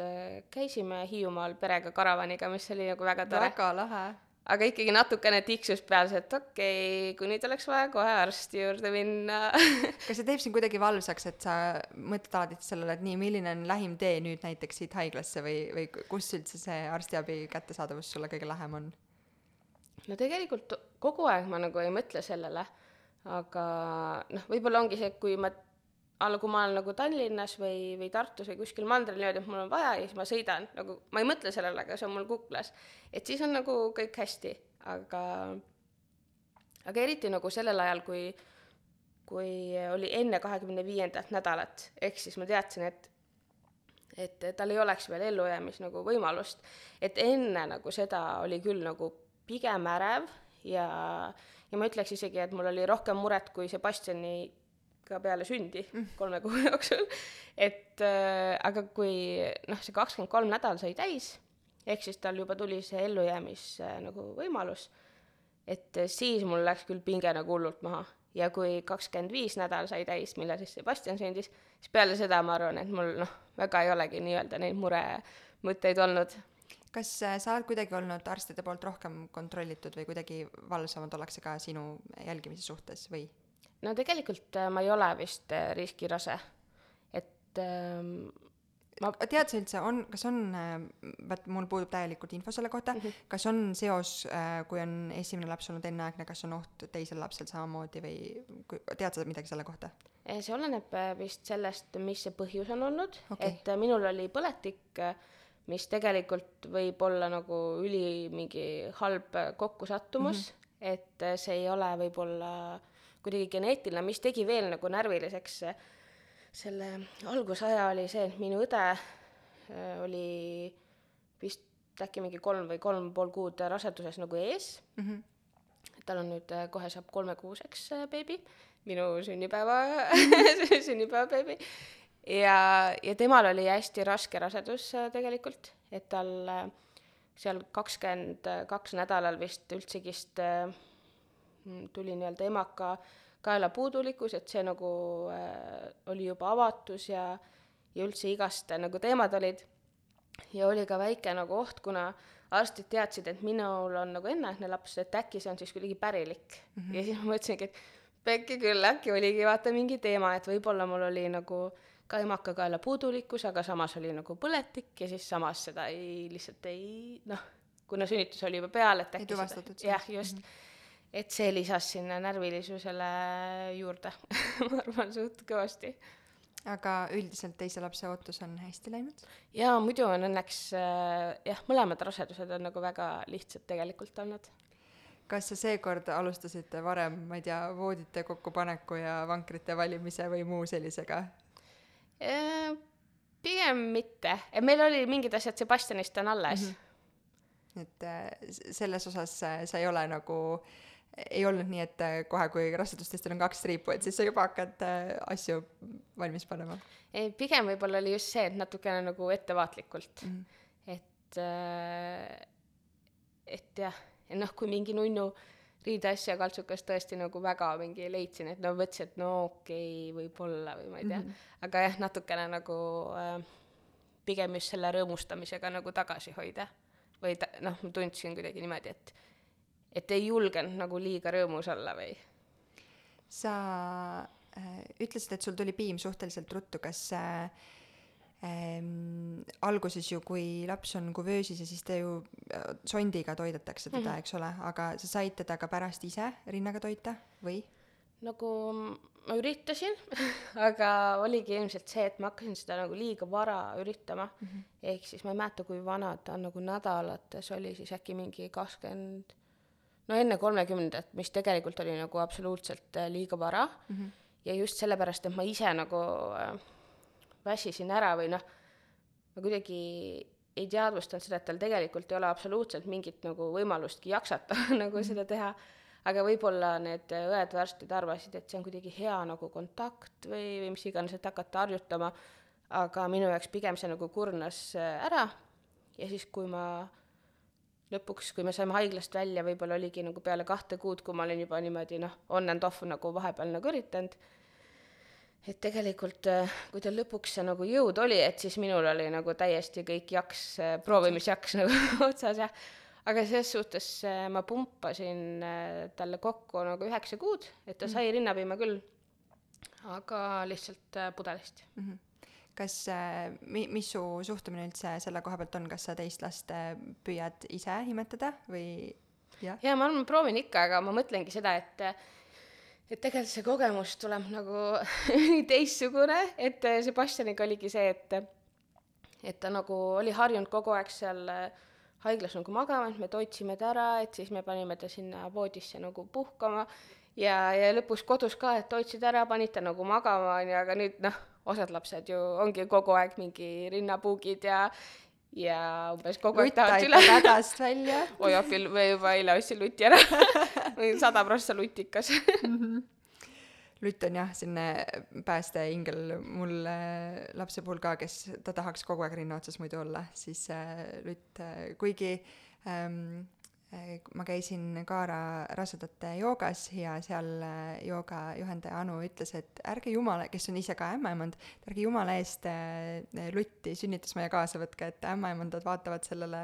S2: käisime Hiiumaal perega karavaniga, mis oli nagu väga tore.
S1: väga lahe
S2: aga ikkagi natukene tiksus peas, et okei okay,, kui nüüd oleks vaja kohe arsti juurde minna
S1: kas see teeb sind kuidagi valvsaks, et sa mõtled alati sellele, et nii, milline on lähim tee nüüd näiteks siit haiglasse või, või kus üldse see arstiabi kättesaadavus sulle kõige lähem on?
S2: no tegelikult kogu aeg ma nagu ei mõtle sellele, aga noh, võib-olla ongi see, kui ma alla, kui ma olen nagu Tallinnas või, või Tartus või kuskil mandril niimoodi, et mul on vaja ja siis ma sõidan, nagu ma ei mõtle sellele, aga see on mul kuklas. et siis on nagu kõik hästi, aga, aga eriti nagu sellel ajal, kui, kui oli enne kahekümne viiendat nädalat, ehk siis ma teadsin, et et tal ei oleks veel ellujäämis nagu võimalust, et enne nagu seda oli küll nagu pigem ärev ja, ja ma ütleks isegi, et mul oli rohkem muret kui Sebastiani ka peale sündi mm. kolme kuu jooksul. et äh, aga kui noh, see kakskümmend kolm nädal sai täis, ehk siis tal juba tuli see ellujäämis äh, nagu võimalus, et äh, siis mul läks küll pinge nagu hullult maha. ja kui kakskümmend viis nädal sai täis, millal siis Sebastian sündis, siis peale seda ma arvan, et mul noh, väga ei olegi nii-öelda neid muremõtteid olnud
S1: kas äh, sa oled kuidagi olnud arstide poolt rohkem kontrollitud või kuidagi valvsamad ollakse ka sinu jälgimise suhtes või?
S2: No tegelikult äh, ma ei ole vist äh, riskirase, et ähm,
S1: ma tead sa üldse on kas on vaat mul puudub täielikult info selle kohta mm -hmm. kas on seos kui on esimene laps olnud enneaegne kas on oht teisel lapsel samamoodi või tead sa midagi selle kohta?
S2: See oleneb vist sellest mis see põhjus on olnud.
S1: Okei.
S2: et minul oli põletik mis tegelikult võib olla nagu üli mingi halb kokkusattumus. Et see ei ole võib-olla kuidagi geneetiline mis tegi veel nagu närviliseks selle algusaja oli see et minu õde äh, oli vist äkki mingi kolm või kolm pool kuud raseduses nagu ees.
S1: Mm -hmm.
S2: tal on nüüd äh, kohe saab kolmekuuseks äh, beebi. Minu sünnipäeva sünnipäevabeebi ja ja temal oli hästi raske rasedus tegelikult et tal seal kakskümmend kaks nädalal vist üldsegist äh, tuli nii-öelda emaka kaelapuudulikkus et see nagu äh, oli juba avatus ja ja üldse igast nagu teemad olid ja oli ka väike nagu oht kuna arstid teadsid et minul on nagu enneaegne laps et äkki see on siis kuidagi pärilik mm -hmm. ja siis ma mõtlesingi et pekki küll äkki oligi vaata mingi teema et võib-olla mul oli nagu ka emakakaela puudulikkus aga samas oli nagu põletik ja siis samas seda ei lihtsalt ei noh kuna sünnitus oli juba peal et
S1: ei
S2: äkki
S1: tuvastatud
S2: seda jah just mm -hmm. Et see lisas sinna närvilisusele juurde ma arvan suht kõvasti.
S1: Aga üldiselt teise lapse ootus on hästi läinud?
S2: Jaa muidu on õnneks äh, jah mõlemad rasedused on nagu väga lihtsad tegelikult olnud.
S1: Kas sa seekord alustasid varem ma ei tea voodite kokkupaneku ja vankrite valimise või muu sellisega?
S2: Äh, pigem mitte. Meil oli mingid asjad Sebastianist on alles. Mm -hmm.
S1: et äh, selles osas äh, sa ei ole nagu ei olnud nii et äh, kohe kui rasedustestil on kaks triipu et siis sa juba hakkad äh, asju valmis panema
S2: ei pigem võib-olla oli just see et natukene nagu ettevaatlikult
S1: mm. -hmm.
S2: et äh, et jah ja noh kui mingi nunnu riideasja kaltsukas tõesti nagu väga mingi leidsin et no mõtlesin et no okei okay, võib-olla või ma ei tea mm -hmm. aga jah natukene nagu äh, pigem just selle rõõmustamisega nagu tagasi hoida või ta, noh ma tundsin kuidagi niimoodi et et ei julgenud nagu liiga rõõmus olla või
S1: sa äh, ütlesid et sul tuli piim suhteliselt ruttu kas äh, ähm, alguses ju kui laps on kuvöösis ja siis ta ju äh, sondiga toidetakse teda mm -hmm. eks ole aga sa said teda ka pärast ise rinnaga toita või
S2: nagu ma üritasin aga oligi ilmselt see et ma hakkasin seda nagu liiga vara üritama mm -hmm. ehk siis ma ei mäleta kui vana ta nagu nädalates oli siis äkki mingi kakskümmend no enne kolmekümnendat mis tegelikult oli nagu absoluutselt äh, liiga vara
S1: mm -hmm.
S2: ja just sellepärast et ma ise nagu äh, väsisin ära või noh ma kuidagi ei teadvustanud seda et tal tegelikult ei ole absoluutselt mingit nagu võimalustki jaksata nagu
S1: Mhm.
S2: seda teha aga võib-olla need õed või arstid arvasid et see on kuidagi hea nagu kontakt või või mis iganes et hakata harjutama aga minu jaoks pigem see nagu kurnas äh, ära ja siis kui ma lõpuks kui me saime haiglast välja võib-olla oligi nagu peale kahte kuud kui ma olin juba niimoodi noh on and off nagu vahepeal nagu üritanud et tegelikult äh, kui tal lõpuks see nagu jõud oli et siis minul oli nagu täiesti kõik jaks äh, proovimisjaks nagu otsas jah aga selles suhtes äh, ma pumpasin talle kokku nagu üheksa kuud et ta sai rinnapiima küll aga lihtsalt pudelist
S1: mm. -hmm. Kas äh, mi- mis su suhtumine üldse selle koha pealt on? Kas sa teist last äh, püüad ise imetada või jah?
S2: Jaa ma arvan ma proovin ikka aga ma mõtlengi seda et et tegelikult see kogemus tuleb nagu teistsugune et äh, Sebastianiga oligi see et et ta nagu oli harjunud kogu aeg seal haiglas nagu magama et me toitsime ta ära et siis me panime ta sinna voodisse nagu puhkama. Ja ja lõpus kodus ka et toitsid ära panid ta nagu magama onju aga nüüd noh osad lapsed ju ongi kogu aeg mingi rinnapuugid ja ja umbes kogu aeg
S1: aitab
S2: üle
S1: hädast välja.
S2: Oi appi me juba eile ostsin luti ära. Sada prossa lutikas
S1: lutt on jah selline päästeingel mul äh, lapse puhul ka kes ta tahaks kogu aeg rinna otsas muidu olla siis äh, lutt äh, kuigi ähm, äh, ma käisin Kaara rasedate joogas ja seal äh, jooga juhendaja Anu ütles et ärge jumala kes on ise ka ämmaemand et ärge jumala eest äh, lutti sünnitusmaja kaasa võtke et ämmaemandad vaatavad sellele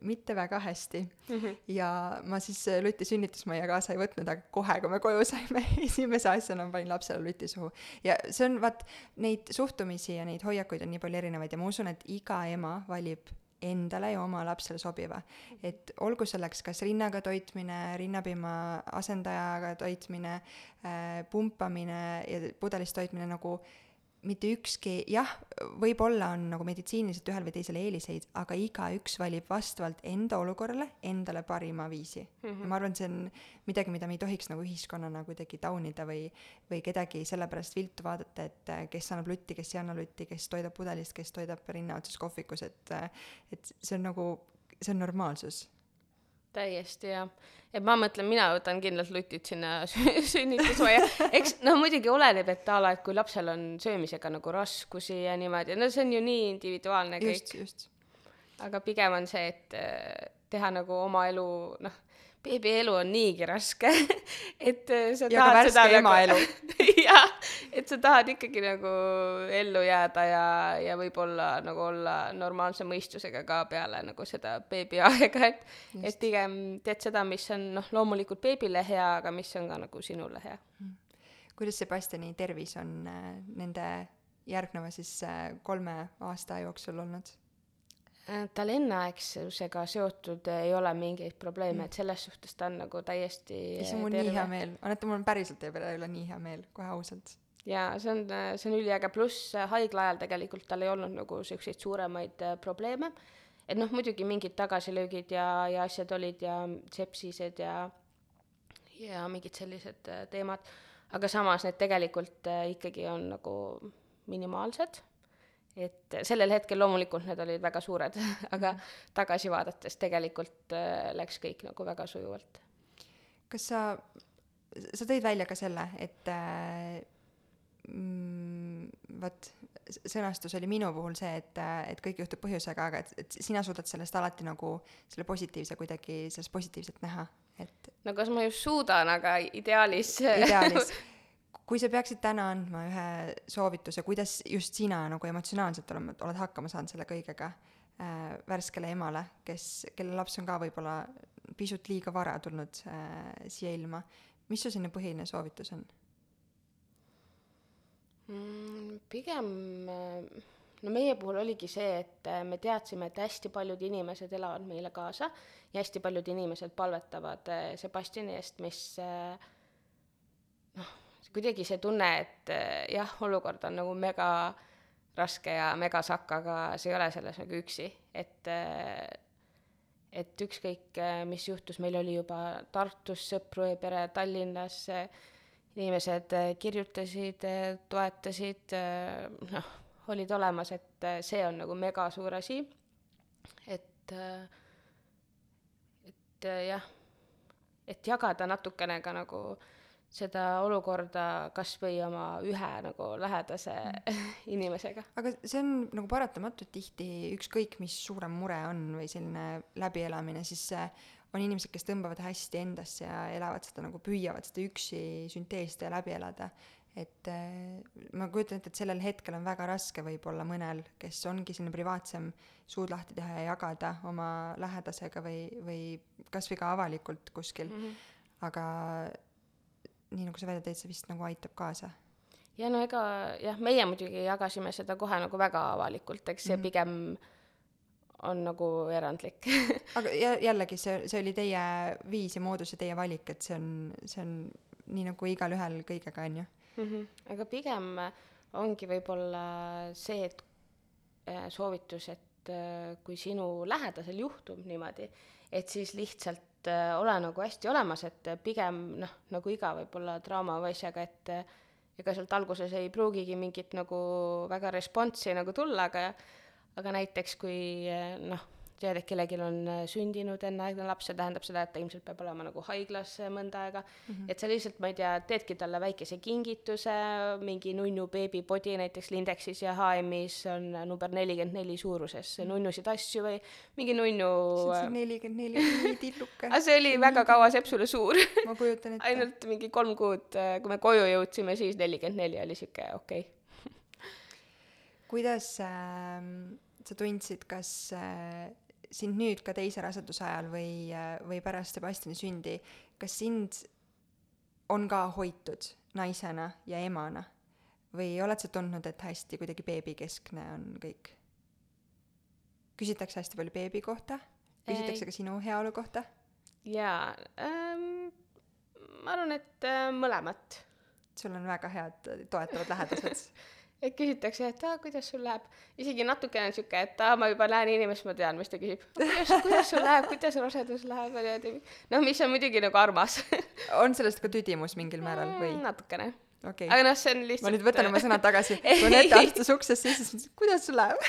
S1: mitte väga hästi
S2: mm. -hmm.
S1: ja ma siis äh, luti sünnitusmajja kaasa ei võtnud, aga kohe, kui me koju saime, esimese asjana panin lapsele luti suhu. ja see on, vaat, neid suhtumisi ja neid hoiakuid on nii palju erinevaid ja ma usun, et iga ema valib endale ja oma lapsele sobiva. et olgu selleks kas rinnaga toitmine, rinnapiima asendajaga toitmine äh,, pumpamine ja pudelis toitmine nagu äh, mitte ükski, jah, võib-olla on nagu meditsiiniliselt ühel või teisel eeliseid, aga igaüks valib vastavalt enda olukorrale endale parima viisi mm. -hmm. ja ma arvan, see on midagi, mida me ei tohiks nagu ühiskonnana kuidagi taunida või, või kedagi sellepärast viltu vaadata, et äh, kes annab lutti, kes ei anna lutti, kes toidab pudelist, kes toidab rinna otsas kohvikus, et, äh, et see on nagu, see on normaalsus
S2: täiesti jah, et ma mõtlen, mina võtan kindlalt lutid sinna sünnitusmajja, eks noh, muidugi oleneb, et a la, et kui lapsel on söömisega nagu raskusi ja niimoodi, no see on ju nii individuaalne kõik. aga pigem on see, et eh, teha nagu oma elu, noh beebielu on niigi raske et äh, sa
S1: ja tahad seda ema nagu
S2: jah, et sa tahad ikkagi nagu ellu jääda ja, ja võib-olla nagu olla normaalse mõistusega ka peale nagu seda beebiaega, et Just. et pigem teed seda, mis on noh, loomulikult beebile hea, aga mis on ka nagu sinule hea. Mm.
S1: kuidas Sebastiani tervis on äh, nende järgneva siis äh, kolme aasta jooksul olnud?
S2: Äh, tal enneaegsusega seotud ei ole mingeid probleeme mm., et selles suhtes ta on nagu täiesti
S1: issand, mul on nii hea meel, annate, mul on päriselt teie pere üle nii hea meel, kohe ausalt.
S2: jaa, see on, see on üliäge, pluss äh, haigla ajal tegelikult tal ei olnud nagu siukseid suuremaid äh, probleeme. et noh, muidugi mingid tagasilöögid ja, ja asjad olid ja sepsised ja, ja mingid sellised teemad, aga samas need tegelikult ikkagi on nagu minimaalsed et sellel hetkel loomulikult need olid väga suured, aga tagasi vaadates tegelikult äh, läks kõik nagu väga sujuvalt.
S1: kas sa, sa tõid välja ka selle, et äh, mm, vot sõnastus oli minu puhul see, et, äh, et kõik juhtub põhjusega, aga et, et sina suudad sellest alati nagu selle positiivse kuidagi, sellest positiivset näha, et
S2: no kas ma just suudan, aga ideaalis
S1: ideaalis kui sa peaksid täna andma ühe soovituse, kuidas just sina nagu emotsionaalselt oled, oled hakkama saanud selle kõigega äh, värskele emale, kes, kelle laps on ka võib-olla pisut liiga vara tulnud äh, siia ilma, mis su selline põhiline soovitus on
S2: mm,? pigem äh, no meie puhul oligi see, et äh, me teadsime, et hästi paljud inimesed elavad meile kaasa ja hästi paljud inimesed palvetavad äh, Sebastiani eest, mis noh kuidagi see tunne, et eh, jah, olukord on nagu mega raske ja mega sakk, aga sa ei ole selles nagu üksi, et eh, et ükskõik, eh, mis juhtus, meil oli juba Tartus sõpru ja pere, Tallinnas inimesed kirjutasid, toetasid, noh, olid olemas, et see on nagu mega suur asi. et, et jah, et jagada natukene ka nagu äh, seda olukorda kas või oma ühe nagu lähedase mm. inimesega.
S1: aga see on nagu paratamatult tihti ükskõik, mis suurem mure on või selline läbielamine, siis on inimesed, kes tõmbavad hästi endasse ja elavad seda nagu, püüavad seda üksi sünteesida ja läbi elada. et äh, ma kujutan ette, et sellel hetkel on väga raske võib-olla mõnel, kes ongi selline privaatsem, suud lahti teha ja jagada oma lähedasega või, või kas või ka avalikult kuskil mm. -hmm. aga nii nagu sa välja tõid, see vist nagu aitab kaasa.
S2: ja no ega jah, meie muidugi jagasime seda kohe nagu väga avalikult, eks see mm -hmm. pigem on nagu erandlik
S1: aga jä-, jällegi, see, see oli teie viis ja moodus ja teie valik, et see on, see on nii nagu igalühel kõigega, on ju
S2: mm. -hmm. aga pigem ongi võib-olla see, et äh, soovitus, et äh, kui sinu lähedasel juhtub niimoodi, et siis lihtsalt et äh, ole nagu hästi olemas, et pigem noh, nagu iga võib-olla draama või asjaga, et äh, ega sealt alguses ei pruugigi mingit nagu väga responsi nagu tulla, aga aga näiteks kui äh, noh, tead, et kellelgi on äh, sündinud enneaegne laps, see tähendab seda, et ta ilmselt peab olema nagu haiglas äh, mõnda aega mm, -hmm. et sa lihtsalt, ma ei tea, teedki talle väikese kingituse, mingi nunnu beebipodi näiteks Lindexis ja HM-is on äh, number nelikümmend neli suuruses mhm. nunnusid asju või mingi nunnu
S1: see on nelikümmend neli, nii tilluke.
S2: aga see oli väga kaua sepsule suur
S1: ma kujutan ette.
S2: ainult mingi kolm kuud, kui me koju jõudsime, siis nelikümmend neli oli sihuke okei okay.
S1: kuidas äh, sa tundsid, kas äh, sind nüüd ka teise raseduse ajal või, või pärast Sebastiani sündi, kas sind on ka hoitud naisena ja emana või oled sa tundnud, et hästi kuidagi beebikeskne on kõik? küsitakse hästi palju beebi kohta, küsitakse ka sinu heaolu kohta
S2: jaa ähm,, ma arvan, et äh, mõlemat.
S1: sul on väga head toetavad lähedased.
S2: et küsitakse, et aa, kuidas sul läheb. isegi natukene on sihuke, et aa, ma juba näen inimest, ma tean, mis ta küsib. kuidas, kuidas sul läheb, kuidas rasedus läheb ja niimoodi. noh, mis on muidugi nagu armas.
S1: on sellest ka tüdimus mingil määral või?
S2: natukene.
S1: okei
S2: aga noh, see on lihtsalt.
S1: ma nüüd võtan oma sõnad tagasi, kui Anette astus uksest sisse, siis mõtlesin, kuidas sul läheb.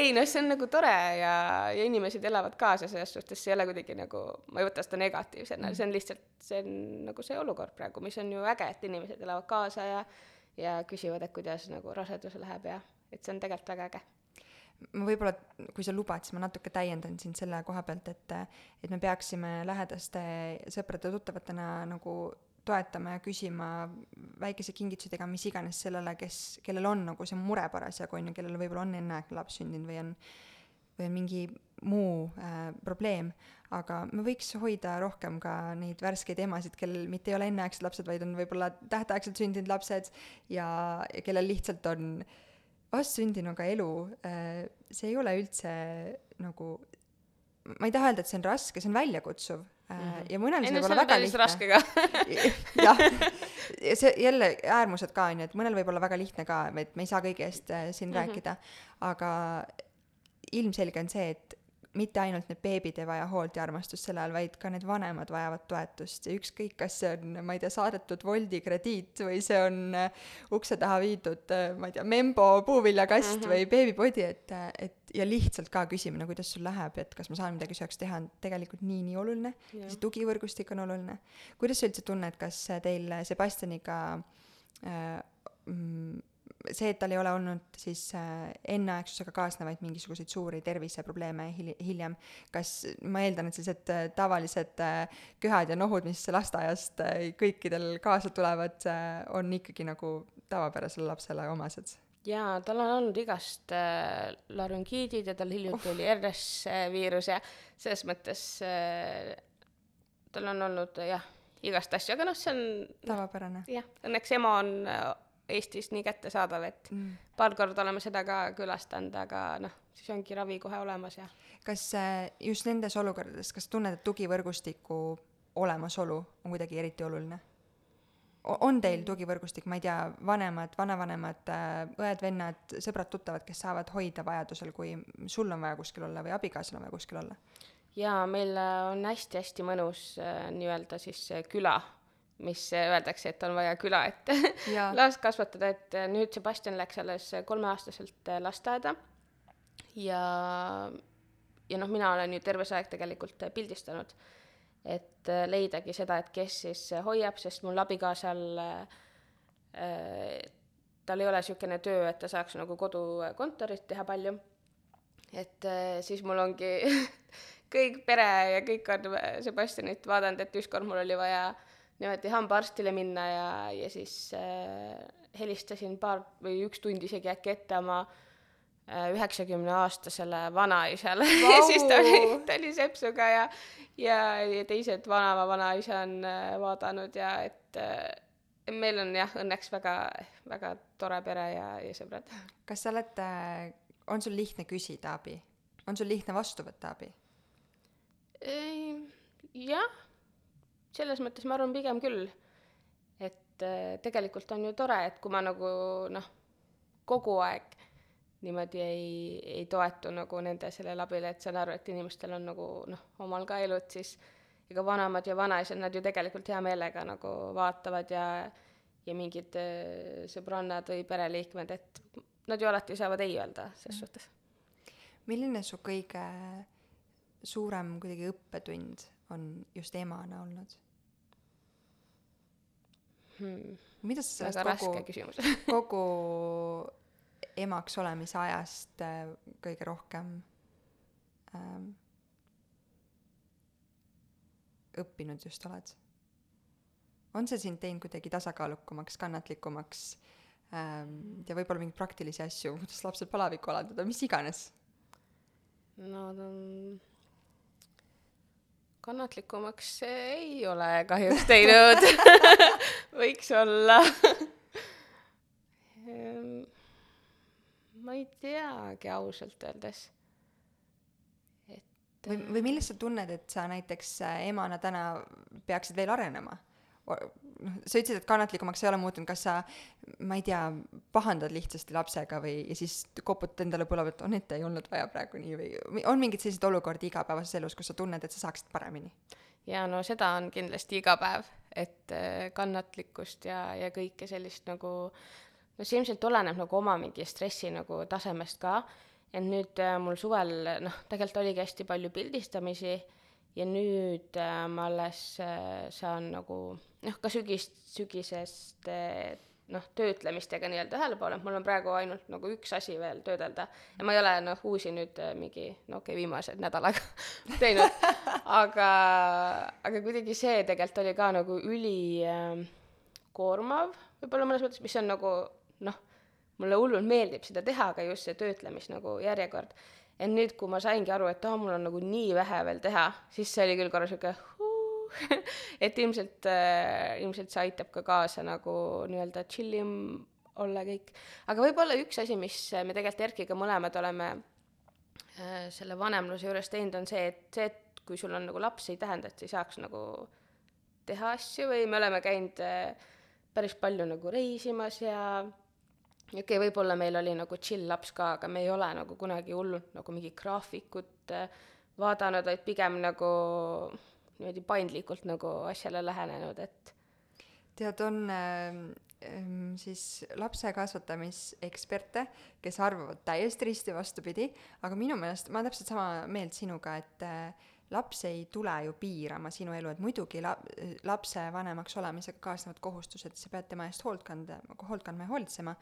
S2: ei noh, see on nagu tore ja, ja inimesed elavad kaasa selles suhtes, see ei ole kuidagi nagu, ma ei võta seda negatiivsena mm., see on lihtsalt, see on nagu see olukord praegu, mis on ju äge, et inimesed elavad kaasa ja ja küsivad, et kuidas nagu rasedus läheb ja et see on tegelikult väga äge.
S1: ma võib-olla, kui sa lubad, siis ma natuke täiendan sind selle koha pealt, et et me peaksime lähedaste sõprade-tuttavatena nagu toetama ja küsima väikese kingitusega mis iganes sellele, kes, kellel on nagu see mure parasjagu on ju, kellel võib-olla on enneaegne laps sündinud või on või on mingi muu äh, probleem, aga me võiks hoida rohkem ka neid värskeid emasid, kellel mitte ei ole enneaegsed lapsed, vaid on võib-olla tähtaegselt sündinud lapsed ja, ja kellel lihtsalt on vastsündinuga elu äh,, see ei ole üldse nagu, ma ei taha öelda, et see on raske, see on väljakutsuv äh, ja mõnel see võib olla väga lihtne.
S2: raske ka.
S1: jah, ja see jälle äärmused ka on ju, et mõnel võib olla väga lihtne ka, et me ei saa kõige eest äh, siin mm -hmm. rääkida, aga ilmselge on see, et mitte ainult need beebid ei vaja hoolt ja armastust sel ajal, vaid ka need vanemad vajavad toetust ja ükskõik, kas see on, ma ei tea, saadetud Woldi krediit või see on äh, ukse taha viidud, ma ei tea, Membo puuviljakast mm -hmm. või beebipodi, et, et ja lihtsalt ka küsimine, kuidas sul läheb, et kas ma saan midagi sööks teha, on tegelikult nii-nii oluline
S2: Jah.
S1: see tugivõrgustik on oluline. kuidas sa üldse tunned, kas teil Sebastianiga äh, mm, see, et tal ei ole olnud siis äh, enneaegsusega kaasnevaid mingisuguseid suuri terviseprobleeme hil-, hiljem, kas ma eeldan, et sellised äh, tavalised äh, köhad ja nohud, mis lasteaiast kõikidel kaasa tulevad on ikkagi nagu tavapärasele lapsele omased?
S2: jaa, tal on olnud igast äh, larüngiidid ja tal hiljuti oli RS viirus ja selles mõttes äh, tal on olnud jah, igast asju, aga noh, see on
S1: tavapärane
S2: jah, õnneks ema on Eestis nii kättesaadav, et
S1: mm.
S2: paar korda oleme seda ka külastanud, aga noh, siis ongi ravi kohe olemas ja
S1: kas äh, just nendes olukordades, kas tunned, et tugivõrgustiku olemasolu on kuidagi eriti oluline? on teil tugivõrgustik, ma ei tea, vanemad, vanavanemad, õed-vennad, sõbrad-tuttavad, kes saavad hoida vajadusel, kui sul on vaja kuskil olla või abikaasal on vaja kuskil olla?
S2: jaa, meil äh, on hästi-hästi mõnus äh, nii-öelda siis äh, küla, mis äh, öeldakse, et on vaja küla ette last kasvatada, et äh, nüüd Sebastian läks alles äh, kolmeaastaselt äh, lasteaeda. Ja, ja noh, mina olen ju terve see aeg tegelikult äh, pildistanud, et äh, leidagi seda, et kes siis äh, hoiab, sest mul abikaasal äh, äh, tal ei ole niisugune töö, et ta saaks nagu kodukontorit teha palju. Et äh, siis mul ongi kõik pere ja kõik on äh, Sebastianit vaadanud, et ükskord mul oli vaja niimoodi hambaarstile minna ja, ja siis äh, helistasin paar või üks tund isegi äkki ette oma üheksakümne aastasele vanaisale ja siis ta oli, ta oli sepsuga ja ja, ja teised vanaema vanaisa on äh, vaadanud ja et äh, meil on jah, õnneks väga, väga tore pere ja, ja sõbrad
S1: kas sa oled, on sul lihtne küsida abi? on sul lihtne vastu võtta abi?
S2: Ei, jah, selles mõttes ma arvan pigem küll, et äh, tegelikult on ju tore, et kui ma nagu noh, kogu aeg niimoodi ei, ei toetu nagu nende sellele abile, et saan aru, et inimestel on nagu noh, omal ka elud, siis ega vanemad ja vanaisad, nad ju tegelikult hea meelega nagu vaatavad ja ja mingid äh, sõbrannad või pereliikmed, et nad ju alati saavad ei öelda ses suhtes
S1: milline su kõige suurem kuidagi õppetund on just emana olnud?
S2: hmm..
S1: mida sa sellest
S2: väga raske
S1: kogu, kogu emaks olemise ajast äh, kõige rohkem ähm, õppinud just oled? on see sind teinud kuidagi tasakaalukamaks, kannatlikumaks ähm, ja võib-olla mingeid praktilisi asju, kuidas lapsel palavikku alandada, mis iganes?
S2: no ta on kannatlikumaks ei ole kahjuks teinud võiks olla Ehm, ma ei teagi ausalt öeldes. et
S1: või, või millest sa tunned, et sa näiteks äh, emana täna peaksid veel arenema? Noh, sa ütlesid, et kannatlikumaks ei ole muutunud, kas sa, ma ei tea, pahandad lihtsasti lapsega või, ja siis koputad endale põlve pealt, on, et ei olnud vaja praegu nii või on mingeid selliseid olukordi igapäevases elus, kus sa tunned, et sa saaksid paremini?
S2: ja no seda on kindlasti iga päev, et äh, kannatlikkust ja, ja kõike sellist nagu no see ilmselt oleneb nagu oma mingi stressi nagu tasemest ka, et nüüd äh, mul suvel noh, tegelikult oligi hästi palju pildistamisi ja nüüd äh, ma alles äh, saan nagu noh, ka sügist, sügisest äh, noh, töötlemistega nii-öelda ühele poole, mul on praegu ainult nagu üks asi veel töödelda ja ma ei ole noh, uusi nüüd äh, mingi, no okei okay,, viimased nädal aega teinud, aga, aga kuidagi see tegelikult oli ka nagu üli äh, koormav võib-olla mõnes mõttes, mis on nagu noh, mulle hullult meeldib seda teha, aga just see töötlemis nagu järjekord. Et nüüd, kui ma saingi aru, et aa mul on nagu nii vähe veel teha, siis see oli küll korra sihuke et ilmselt äh,, ilmselt see aitab ka kaasa nagu nii-öelda chill im olla kõik. aga võib-olla üks asi, mis me tegelikult Erkiga mõlemad oleme äh, selle vanemluse juures teinud, on see, et see, et kui sul on nagu laps, ei tähenda, et sa ei saaks nagu teha asju või me oleme käinud äh, päris palju nagu reisimas ja okei okay,, võib-olla meil oli nagu chill laps ka, aga me ei ole nagu kunagi hullult nagu mingit graafikut äh, vaadanud, vaid pigem nagu niimoodi paindlikult nagu asjale lähenenud, et
S1: tead, on äh, siis lapse kasvatamiseksperte, kes arvavad täiesti risti vastupidi, aga minu meelest, ma olen täpselt sama meelt sinuga, et äh, laps ei tule ju piirama sinu elu, et muidugi la-, lapse vanemaks olemisega kaasnevad kohustused, sa pead tema eest hoolt kanda, hoolt kandma ja hoolitsema,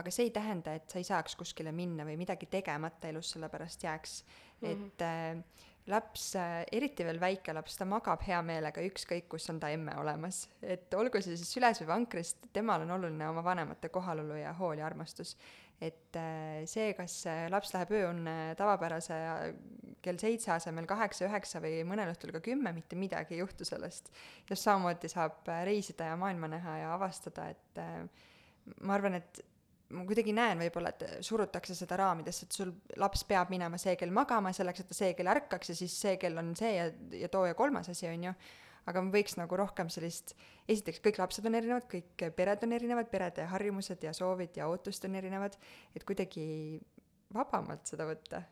S1: aga see ei tähenda, et sa ei saaks kuskile minna või midagi tegemata elus sellepärast jääks mm. -hmm. et äh, laps äh,, eriti veel väike laps, ta magab hea meelega ükskõik, kus on ta emme olemas. et olgu see siis süles või vankris, temal on oluline oma vanemate kohalolu ja hool ja armastus et äh, see, kas laps läheb ööunne tavapärase kell seitse asemel kaheksa, üheksa või mõnel õhtul ka kümme, mitte midagi ei juhtu sellest. just samamoodi saab äh, reisida ja maailma näha ja avastada, et äh, ma arvan, et ma kuidagi näen võib-olla, et surutakse seda raamidesse, et sul laps peab minema see kell magama selleks, et ta see kell ärkaks ja siis see kell on see ja, ja too ja kolmas asi, on ju aga me võiks nagu rohkem sellist, esiteks kõik lapsed on erinevad, kõik pered on erinevad, perede harjumused ja soovid ja ootused on erinevad, et kuidagi vabamalt seda võtta.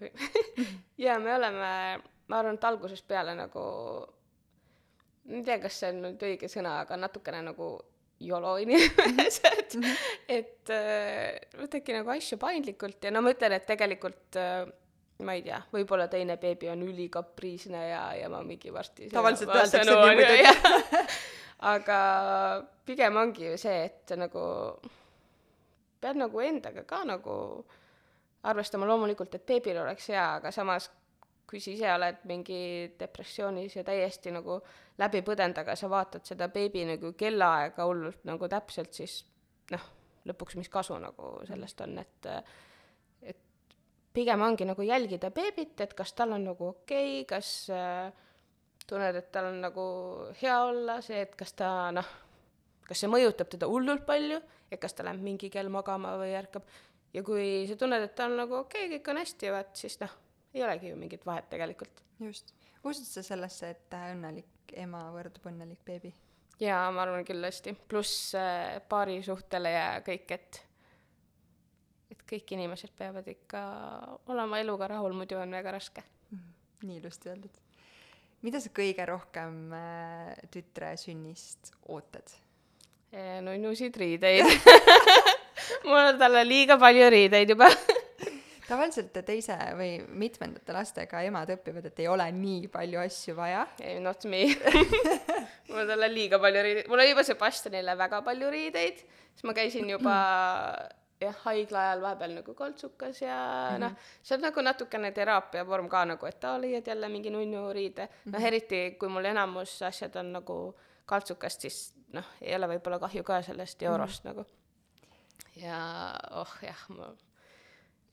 S2: Jaa, me oleme, ma arvan, et algusest peale nagu, ma ei tea, kas see on nüüd õige sõna, aga natukene nagu YOLO inimesed. Mm, -hmm. et äh, võtadki nagu asju paindlikult ja no ma ütlen, et tegelikult äh, ma ei tea, võib-olla teine beebi on ülikapriisne ja, ja ma mingi varsti
S1: tavaliselt öeldakse nii muidugi.
S2: aga pigem ongi ju see, et nagu pead nagu endaga ka nagu arvestama loomulikult, et beebil oleks hea, aga samas kui sa ise oled mingi depressioonis ja täiesti nagu läbi põdenud, aga sa vaatad seda beebi nagu kellaaega hullult nagu täpselt, siis noh, lõpuks mis kasu nagu sellest on, et pigem ongi nagu jälgida beebit, et kas tal on nagu okei okay,, kas äh, tunned, et tal on nagu hea olla, see, et kas ta noh, kas see mõjutab teda hullult palju, et kas ta läheb mingi kell magama või ärkab. ja kui sa tunned, et ta on nagu okei okay,, kõik on hästi, vaat siis noh, ei olegi ju mingit vahet tegelikult.
S1: just. usud sa sellesse, et õnnelik ema võrdub õnnelik beebi?
S2: jaa, ma arvan küll hästi, pluss äh, paarisuhtele ja kõik, et et kõik inimesed peavad ikka olema eluga rahul, muidu on väga raske.
S1: Mhm. nii ilusti öeldud. mida sa kõige rohkem äh, tütre sünnist ootad?
S2: nunnusid riideid mul on talle liiga palju riideid juba
S1: tavaliselt teise või mitmendate lastega emad õpivad, et ei ole nii palju asju vaja.
S2: ei, not me mul on talle liiga palju riideid, mul oli juba Sebastianile väga palju riideid, siis ma käisin juba jah, haigla ajal vahepeal nagu koltsukas ja mm -hmm. noh, see on nagu natukene teraapia vorm ka nagu, et aa, leiad jälle mingi nunnu riide mm. -hmm. noh, eriti kui mul enamus asjad on nagu kaltsukast, siis noh, ei ole võib-olla kahju ka sellest eurost mm -hmm. nagu. ja oh jah, ma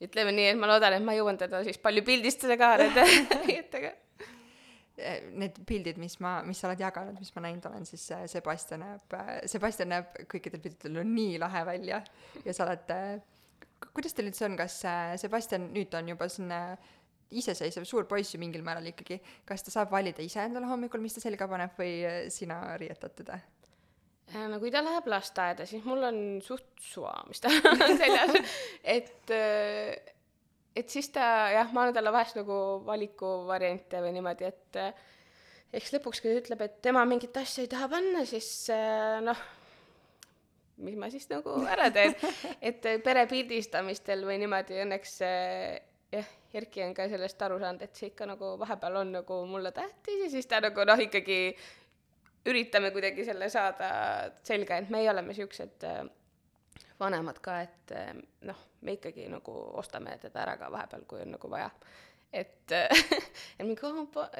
S2: ütleme nii, et ma loodan, et ma jõuan teda siis palju pildistada ka nende riietega
S1: need pildid, mis ma, mis sa oled jaganud, mis ma näinud olen, siis äh, Sebastian näeb, Sebastian näeb kõikidel piltidel on nii lahe välja ja sa oled, äh, kuidas teil üldse on, kas äh, Sebastian nüüd on juba selline iseseisev suur poiss ju mingil määral ikkagi, kas ta saab valida ise endale hommikul, mis ta selga paneb või sina riietad teda?
S2: no kui ta läheb lasteaeda, siis mul on suht suva, mis tal on seljas, et et siis ta jah, ma annan talle vahest nagu valikuvariante või niimoodi, et eh, eks lõpuks, kui ta ütleb, et tema mingit asja ei taha panna, siis eh, noh, mis ma siis nagu ära teen, et pere pildistamistel või niimoodi õnneks eh, jah, Erki on ka sellest aru saanud, et see ikka nagu vahepeal on nagu mulle tähtis ja siis ta nagu noh, ikkagi üritame kuidagi selle saada selga, et meie oleme siuksed vanemad ka, et noh me ikkagi nagu ostame teda ära ka vahepeal, kui on nagu vaja. et et mingi,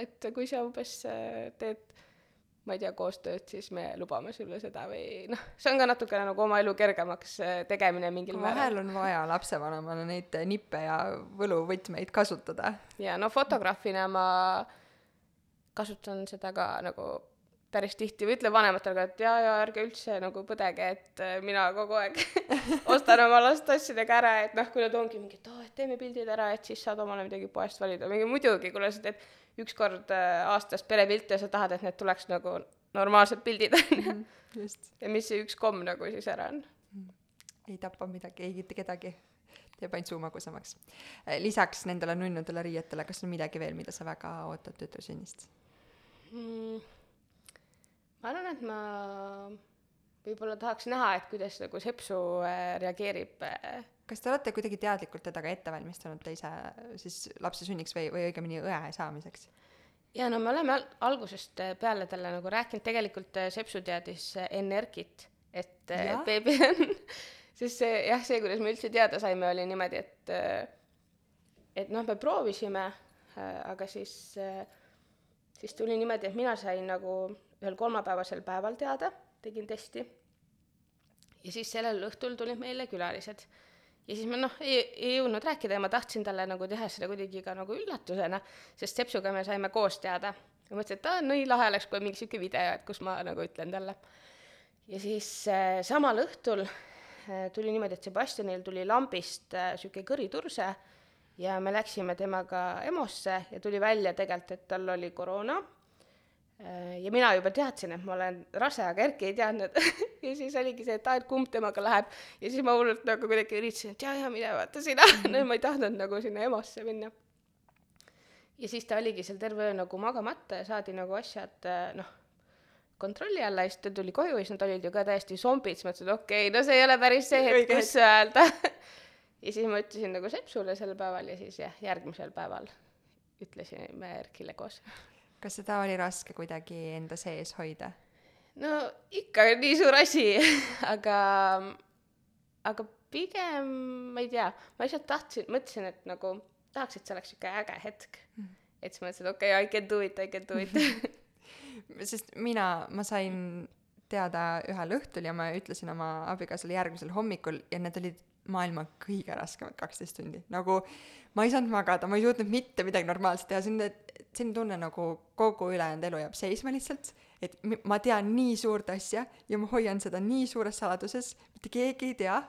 S2: et kui sa umbes äh, teed ma ei tea, koostööd, siis me lubame sulle seda või noh, see on ka natukene nagu oma elu kergemaks äh, tegemine mingil
S1: määral. vahel on vaja lapsevanemana neid nippe ja võluvõtmeid kasutada.
S2: ja no fotograafina ma kasutan seda ka nagu päris tihti või ütlen vanematele ka, et jaa, jaa, ärge üldse nagu põdege, et äh, mina kogu aeg ostan oma laste asjadega ära, et noh, kui nad ongi mingi, et aa, et teeme pildid ära, et siis saad omale midagi poest valida, mingi muidugi, kuule, sa teed üks kord äh, aastas perepilte ja sa tahad, et need tuleks nagu normaalsed pildid, on ju. Mhm, ja mis see üks komm nagu siis ära on mm.?
S1: ei tapa midagi, ei kedagi teeb ainult suu magusamaks. Äh, lisaks nendele nunnudele riietele, kas on midagi veel, mida sa väga ootad tütresünnist mm.?
S2: Ma arvan, et ma võib-olla tahaks näha, et kuidas nagu sepsu äh, reageerib. Äh.
S1: kas te olete kuidagi teadlikult teda ka ette valmistanud teise siis lapse sünniks või, või õigemini õe saamiseks?
S2: ja no me oleme al algusest peale talle nagu rääkinud, tegelikult äh, sepsu teadis enne Erkit, et beebi on sest see jah, see, kuidas me üldse teada saime, oli niimoodi, et et noh, me proovisime, aga siis, siis tuli niimoodi, et mina sain nagu ühel kolmapäevasel päeval teada, tegin testi. ja siis sellel õhtul tulid meile külalised. ja siis ma noh, ei, ei jõudnud rääkida ja ma tahtsin talle nagu teha seda kuidagi ka nagu üllatusena, sest Sepsuga me saime koos teada. ja mõtlesin, et aa, nii lahe oleks, kui mingi sihuke video, et kus ma nagu ütlen talle. ja siis äh, samal õhtul äh, tuli niimoodi, et Sebastianil tuli lambist äh, sihuke kõriturse ja me läksime temaga EMO-sse ja tuli välja tegelikult, et tal oli koroona ja mina juba teadsin, et ma olen rase, aga Erki ei teadnud. Ja siis oligi see, et aa, et kumb temaga läheb. ja siis ma hullult nagu kuidagi üritasin, et jaa, jaa, mine vaata sina no ma ei tahtnud nagu sinna EMO-sse minna. ja siis ta oligi seal terve öö nagu magamata ja saadi nagu asjad äh, noh, kontrolli alla ja siis ta tuli koju ja siis nad olid ju ka täiesti zombid, siis ma mõtlesin, et okei okay,, no see ei ole päris see hetk, kus öelda. Ja siis ma ütlesin nagu sepsule sel päeval ja siis jah, järgmisel päeval ütlesime Erkile koos
S1: kas seda oli raske kuidagi enda sees hoida?
S2: no ikka nii suur asi aga, aga pigem ma ei tea, ma lihtsalt tahtsin, mõtlesin, et nagu tahaks, et see oleks sihuke äge hetk. Mm.. et siis mõtlesin, et okei okay,, I can do it, I can do it.
S1: Sest mina, ma sain teada ühel õhtul ja ma ütlesin oma abikaasale järgmisel hommikul ja need olid maailma kõige raskemad kaksteist tundi, nagu ma ei saanud magada, ma ei suutnud mitte midagi normaalset teha, selline, selline tunne nagu kogu ülejäänud elu jääb seisma lihtsalt, et ma tean nii suurt asja ja ma hoian seda nii suures saladuses, mitte keegi ei tea.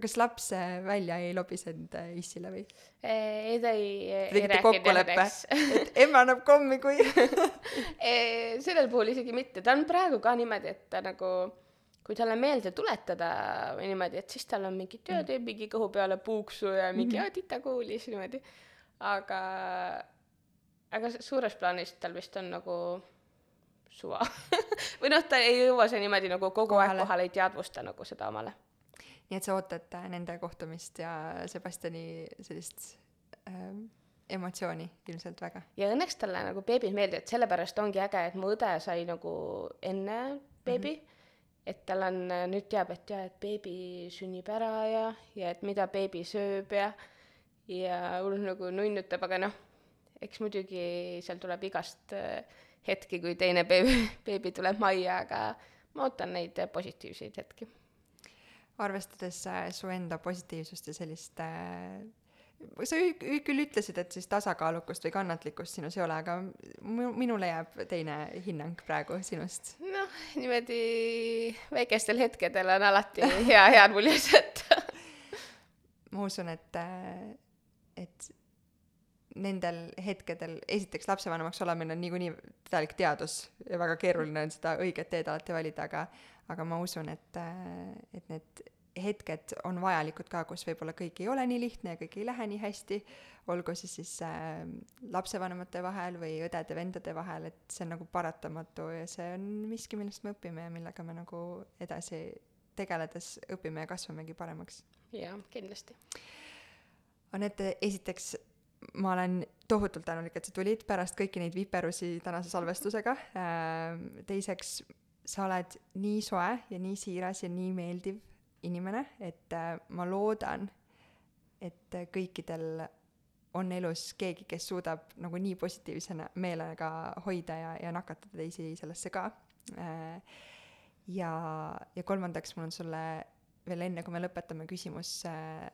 S1: kas laps välja ei lobisenud äh, issile või?
S2: ei, ta ei,
S1: ei rääkinud õnneks. et ema annab kommi, kui
S2: sellel puhul isegi mitte, ta on praegu ka niimoodi, et ta nagu kui talle meelde tuletada või niimoodi, et siis tal on mingi töö, mm. teeb mingi kõhu peale puuksu ja mingi mm -hmm. tita kuulis niimoodi. aga, aga suures plaanis tal vist on nagu suva või noh, ta ei jõua see niimoodi nagu kogu kohale. aeg kohale, ei teadvusta nagu seda omale.
S1: nii et sa ootad äh, nende kohtumist ja Sebastiani sellist ähm, emotsiooni ilmselt väga.
S2: ja õnneks talle nagu beebid meeldivad, sellepärast ongi äge, et mu õde sai nagu enne beebi mm. -hmm et tal on, nüüd teab, et jaa, et beebi sünnib ära ja, ja et mida beebi sööb ja, ja hullult nagu nunnutab, aga noh, eks muidugi seal tuleb igast äh, hetki, kui teine beebi, beebi tuleb majja, aga ma ootan neid positiivseid hetki.
S1: arvestades äh, su enda positiivsust ja sellist äh, sa küll ütlesid, et siis tasakaalukust või kannatlikkust sinus ei ole, aga minule jääb teine hinnang praegu sinust.
S2: noh, niimoodi väikestel hetkedel on alati hea head muljes jätta
S1: ma usun, et, et nendel hetkedel, esiteks lapsevanemaks olemine on niikuinii täielik teadus ja väga keeruline on seda õiget teed alati valida, aga aga ma usun, et, et need hetked on vajalikud ka, kus võib-olla kõik ei ole nii lihtne ja kõik ei lähe nii hästi, olgu siis siis äh, lapsevanemate vahel või õdede-vendade vahel, et see on nagu paratamatu ja see on miski, millest me õpime ja millega me nagu edasi tegeledes õpime ja kasvamegi paremaks.
S2: jaa, kindlasti.
S1: Anette, esiteks ma olen tohutult tänulik, et sa tulid pärast kõiki neid viperusi tänase salvestusega. teiseks, sa oled nii soe ja nii siiras ja nii meeldiv inimene, et äh, ma loodan, et kõikidel on elus keegi, kes suudab nagu nii positiivse meelega hoida ja, ja nakatada teisi sellesse ka. Äh, ja, ja kolmandaks, mul on sulle veel enne, kui me lõpetame, küsimus, äh,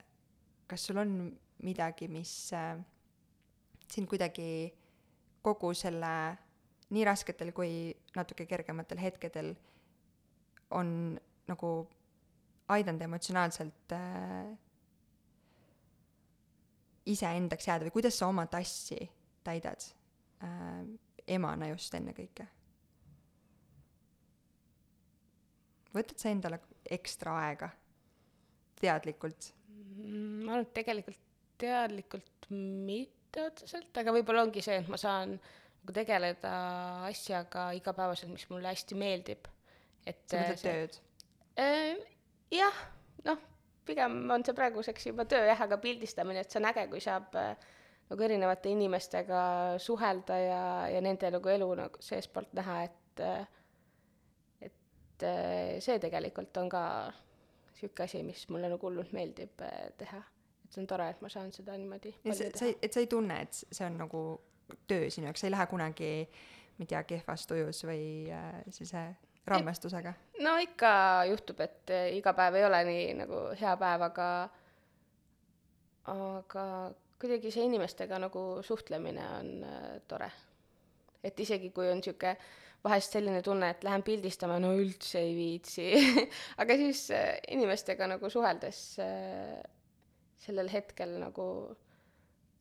S1: kas sul on midagi, mis sind kuidagi kogu selle nii rasketel kui natuke kergematel hetkedel on nagu aidanud emotsionaalselt äh, iseendaks jääda või kuidas sa oma tassi täidad äh, emana just ennekõike? võtad sa endale ekstra aega teadlikult?
S2: Mm, ma arvan, et tegelikult teadlikult mitte otseselt, aga võib-olla ongi see, et ma saan nagu tegeleda asjaga igapäevaselt, mis mulle hästi meeldib. et
S1: sa mõtled tööd?
S2: Jah, noh, pigem on see praeguseks juba töö jah, aga pildistamine, et see on äge, kui saab äh, nagu erinevate inimestega suhelda ja, ja nende nagu elu nagu seestpoolt näha, et äh, et äh, see tegelikult on ka niisugune asi, mis mulle nagu hullult meeldib teha. et see on tore, et ma saan seda niimoodi
S1: ja sa, sa ei, et sa ei tunne, et see on nagu töö sinu jaoks, sa ei lähe kunagi, ma ei tea, kehvas tujus või äh, sellise rammestusega?
S2: no ikka juhtub, et eh, iga päev ei ole nii nagu hea päev, aga aga kuidagi see inimestega nagu suhtlemine on äh, tore. et isegi, kui on niisugune vahest selline tunne, et lähen pildistama, no üldse ei viitsi aga siis äh, inimestega nagu suheldes äh, sellel hetkel nagu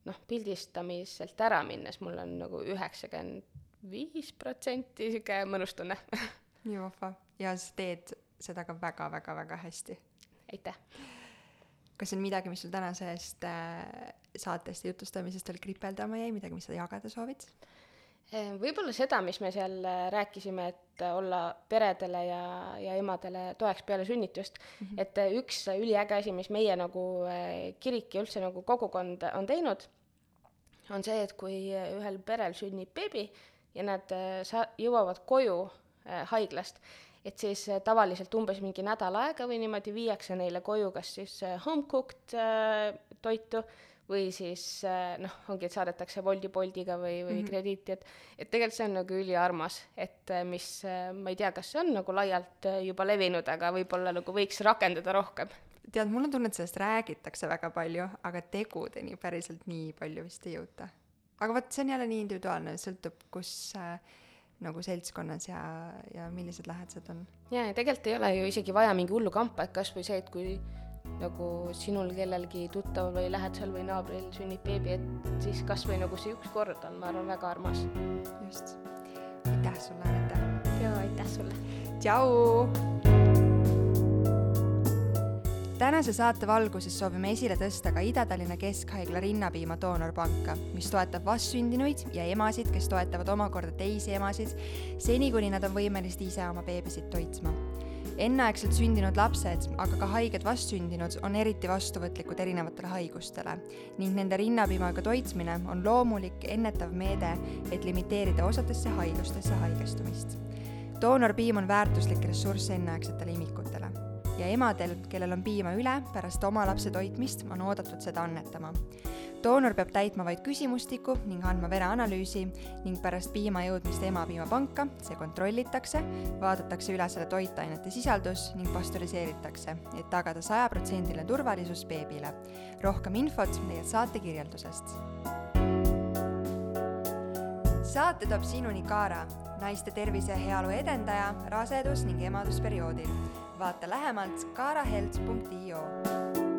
S2: noh, pildistamiselt ära minnes mul on nagu üheksakümmend viis protsenti niisugune mõnus tunne
S1: nii vahva ja sa teed seda ka väga-väga-väga hästi.
S2: aitäh!
S1: kas on midagi, mis sul tänasest äh, saatest ja jutustamisest veel kripeldama jäi, midagi, mis sa jagada soovid?
S2: Ehm, võib-olla seda, mis me seal äh, rääkisime, et äh, olla peredele ja, ja emadele toeks peale sünnitust mm, -hmm. et äh, üks üliäge asi, mis meie nagu kirik ja üldse nagu kogukond on teinud, on see, et kui ühel perel sünnib beebi ja nad sa-, jõuavad koju Äh, haiglast, et siis äh, tavaliselt umbes mingi nädal aega või niimoodi viiakse neile koju kas siis äh, home cooked toitu või siis noh, ongi, et saadetakse Woldi Boltiga või, või mm -hmm. krediiti, et et tegelikult see on nagu üliarmas, et mis, ma ei tea, kas see on nagu laialt juba levinud, aga võib-olla nagu võiks rakendada rohkem.
S1: tead, mul on tunne, et sellest räägitakse väga palju, aga tegudeni päriselt nii palju vist ei jõuta. aga vot, see on jälle nii individuaalne, sõltub, kus äh, nagu seltskonnas ja, ja millised lähedased on.
S2: jaa, ja tegelikult ei ole ju isegi vaja mingi hullu kampa, et kas või see, et kui nagu sinul kellelgi tuttaval või lähedasel või naabril sünnib beebi, et siis kas või nagu see üks kord on, ma arvan, väga armas.
S1: just. aitäh sulle, Anette!
S2: jaa, aitäh sulle!
S1: tšau! Tänase saate valguses soovime esile tõsta ka Ida-Tallinna Keskhaigla rinnapiima doonorpanka, mis toetab vastsündinuid ja emasid, kes toetavad omakorda teisi emasid, seni kuni nad on võimelised ise oma beebisid toitma. enneaegselt sündinud lapsed, aga ka haiged vastsündinud on eriti vastuvõtlikud erinevatele haigustele ning nende rinnapiimaga toitmine on loomulik ennetav meede, et limiteerida osadesse haigustesse haigestumist. doonorpiim on väärtuslik ressurss enneaegsetele imikutele ja emadel, kellel on piima üle, pärast oma lapse toitmist on oodatud seda annetama. doonor peab täitma vaid küsimustiku ning andma vereanalüüsi ning pärast piima jõudmist emapiimapanka see kontrollitakse, vaadatakse üle selle toitainete sisaldus ning pastöriseeritakse, et tagada sajaprotsendiline turvalisus beebile. rohkem infot leiad saate kirjeldusest saate toob sinuni Kaara, naiste tervise ja heaolu edendaja rasedus- ning emadusperioodil. Vaata lähemalt kaarahealth.io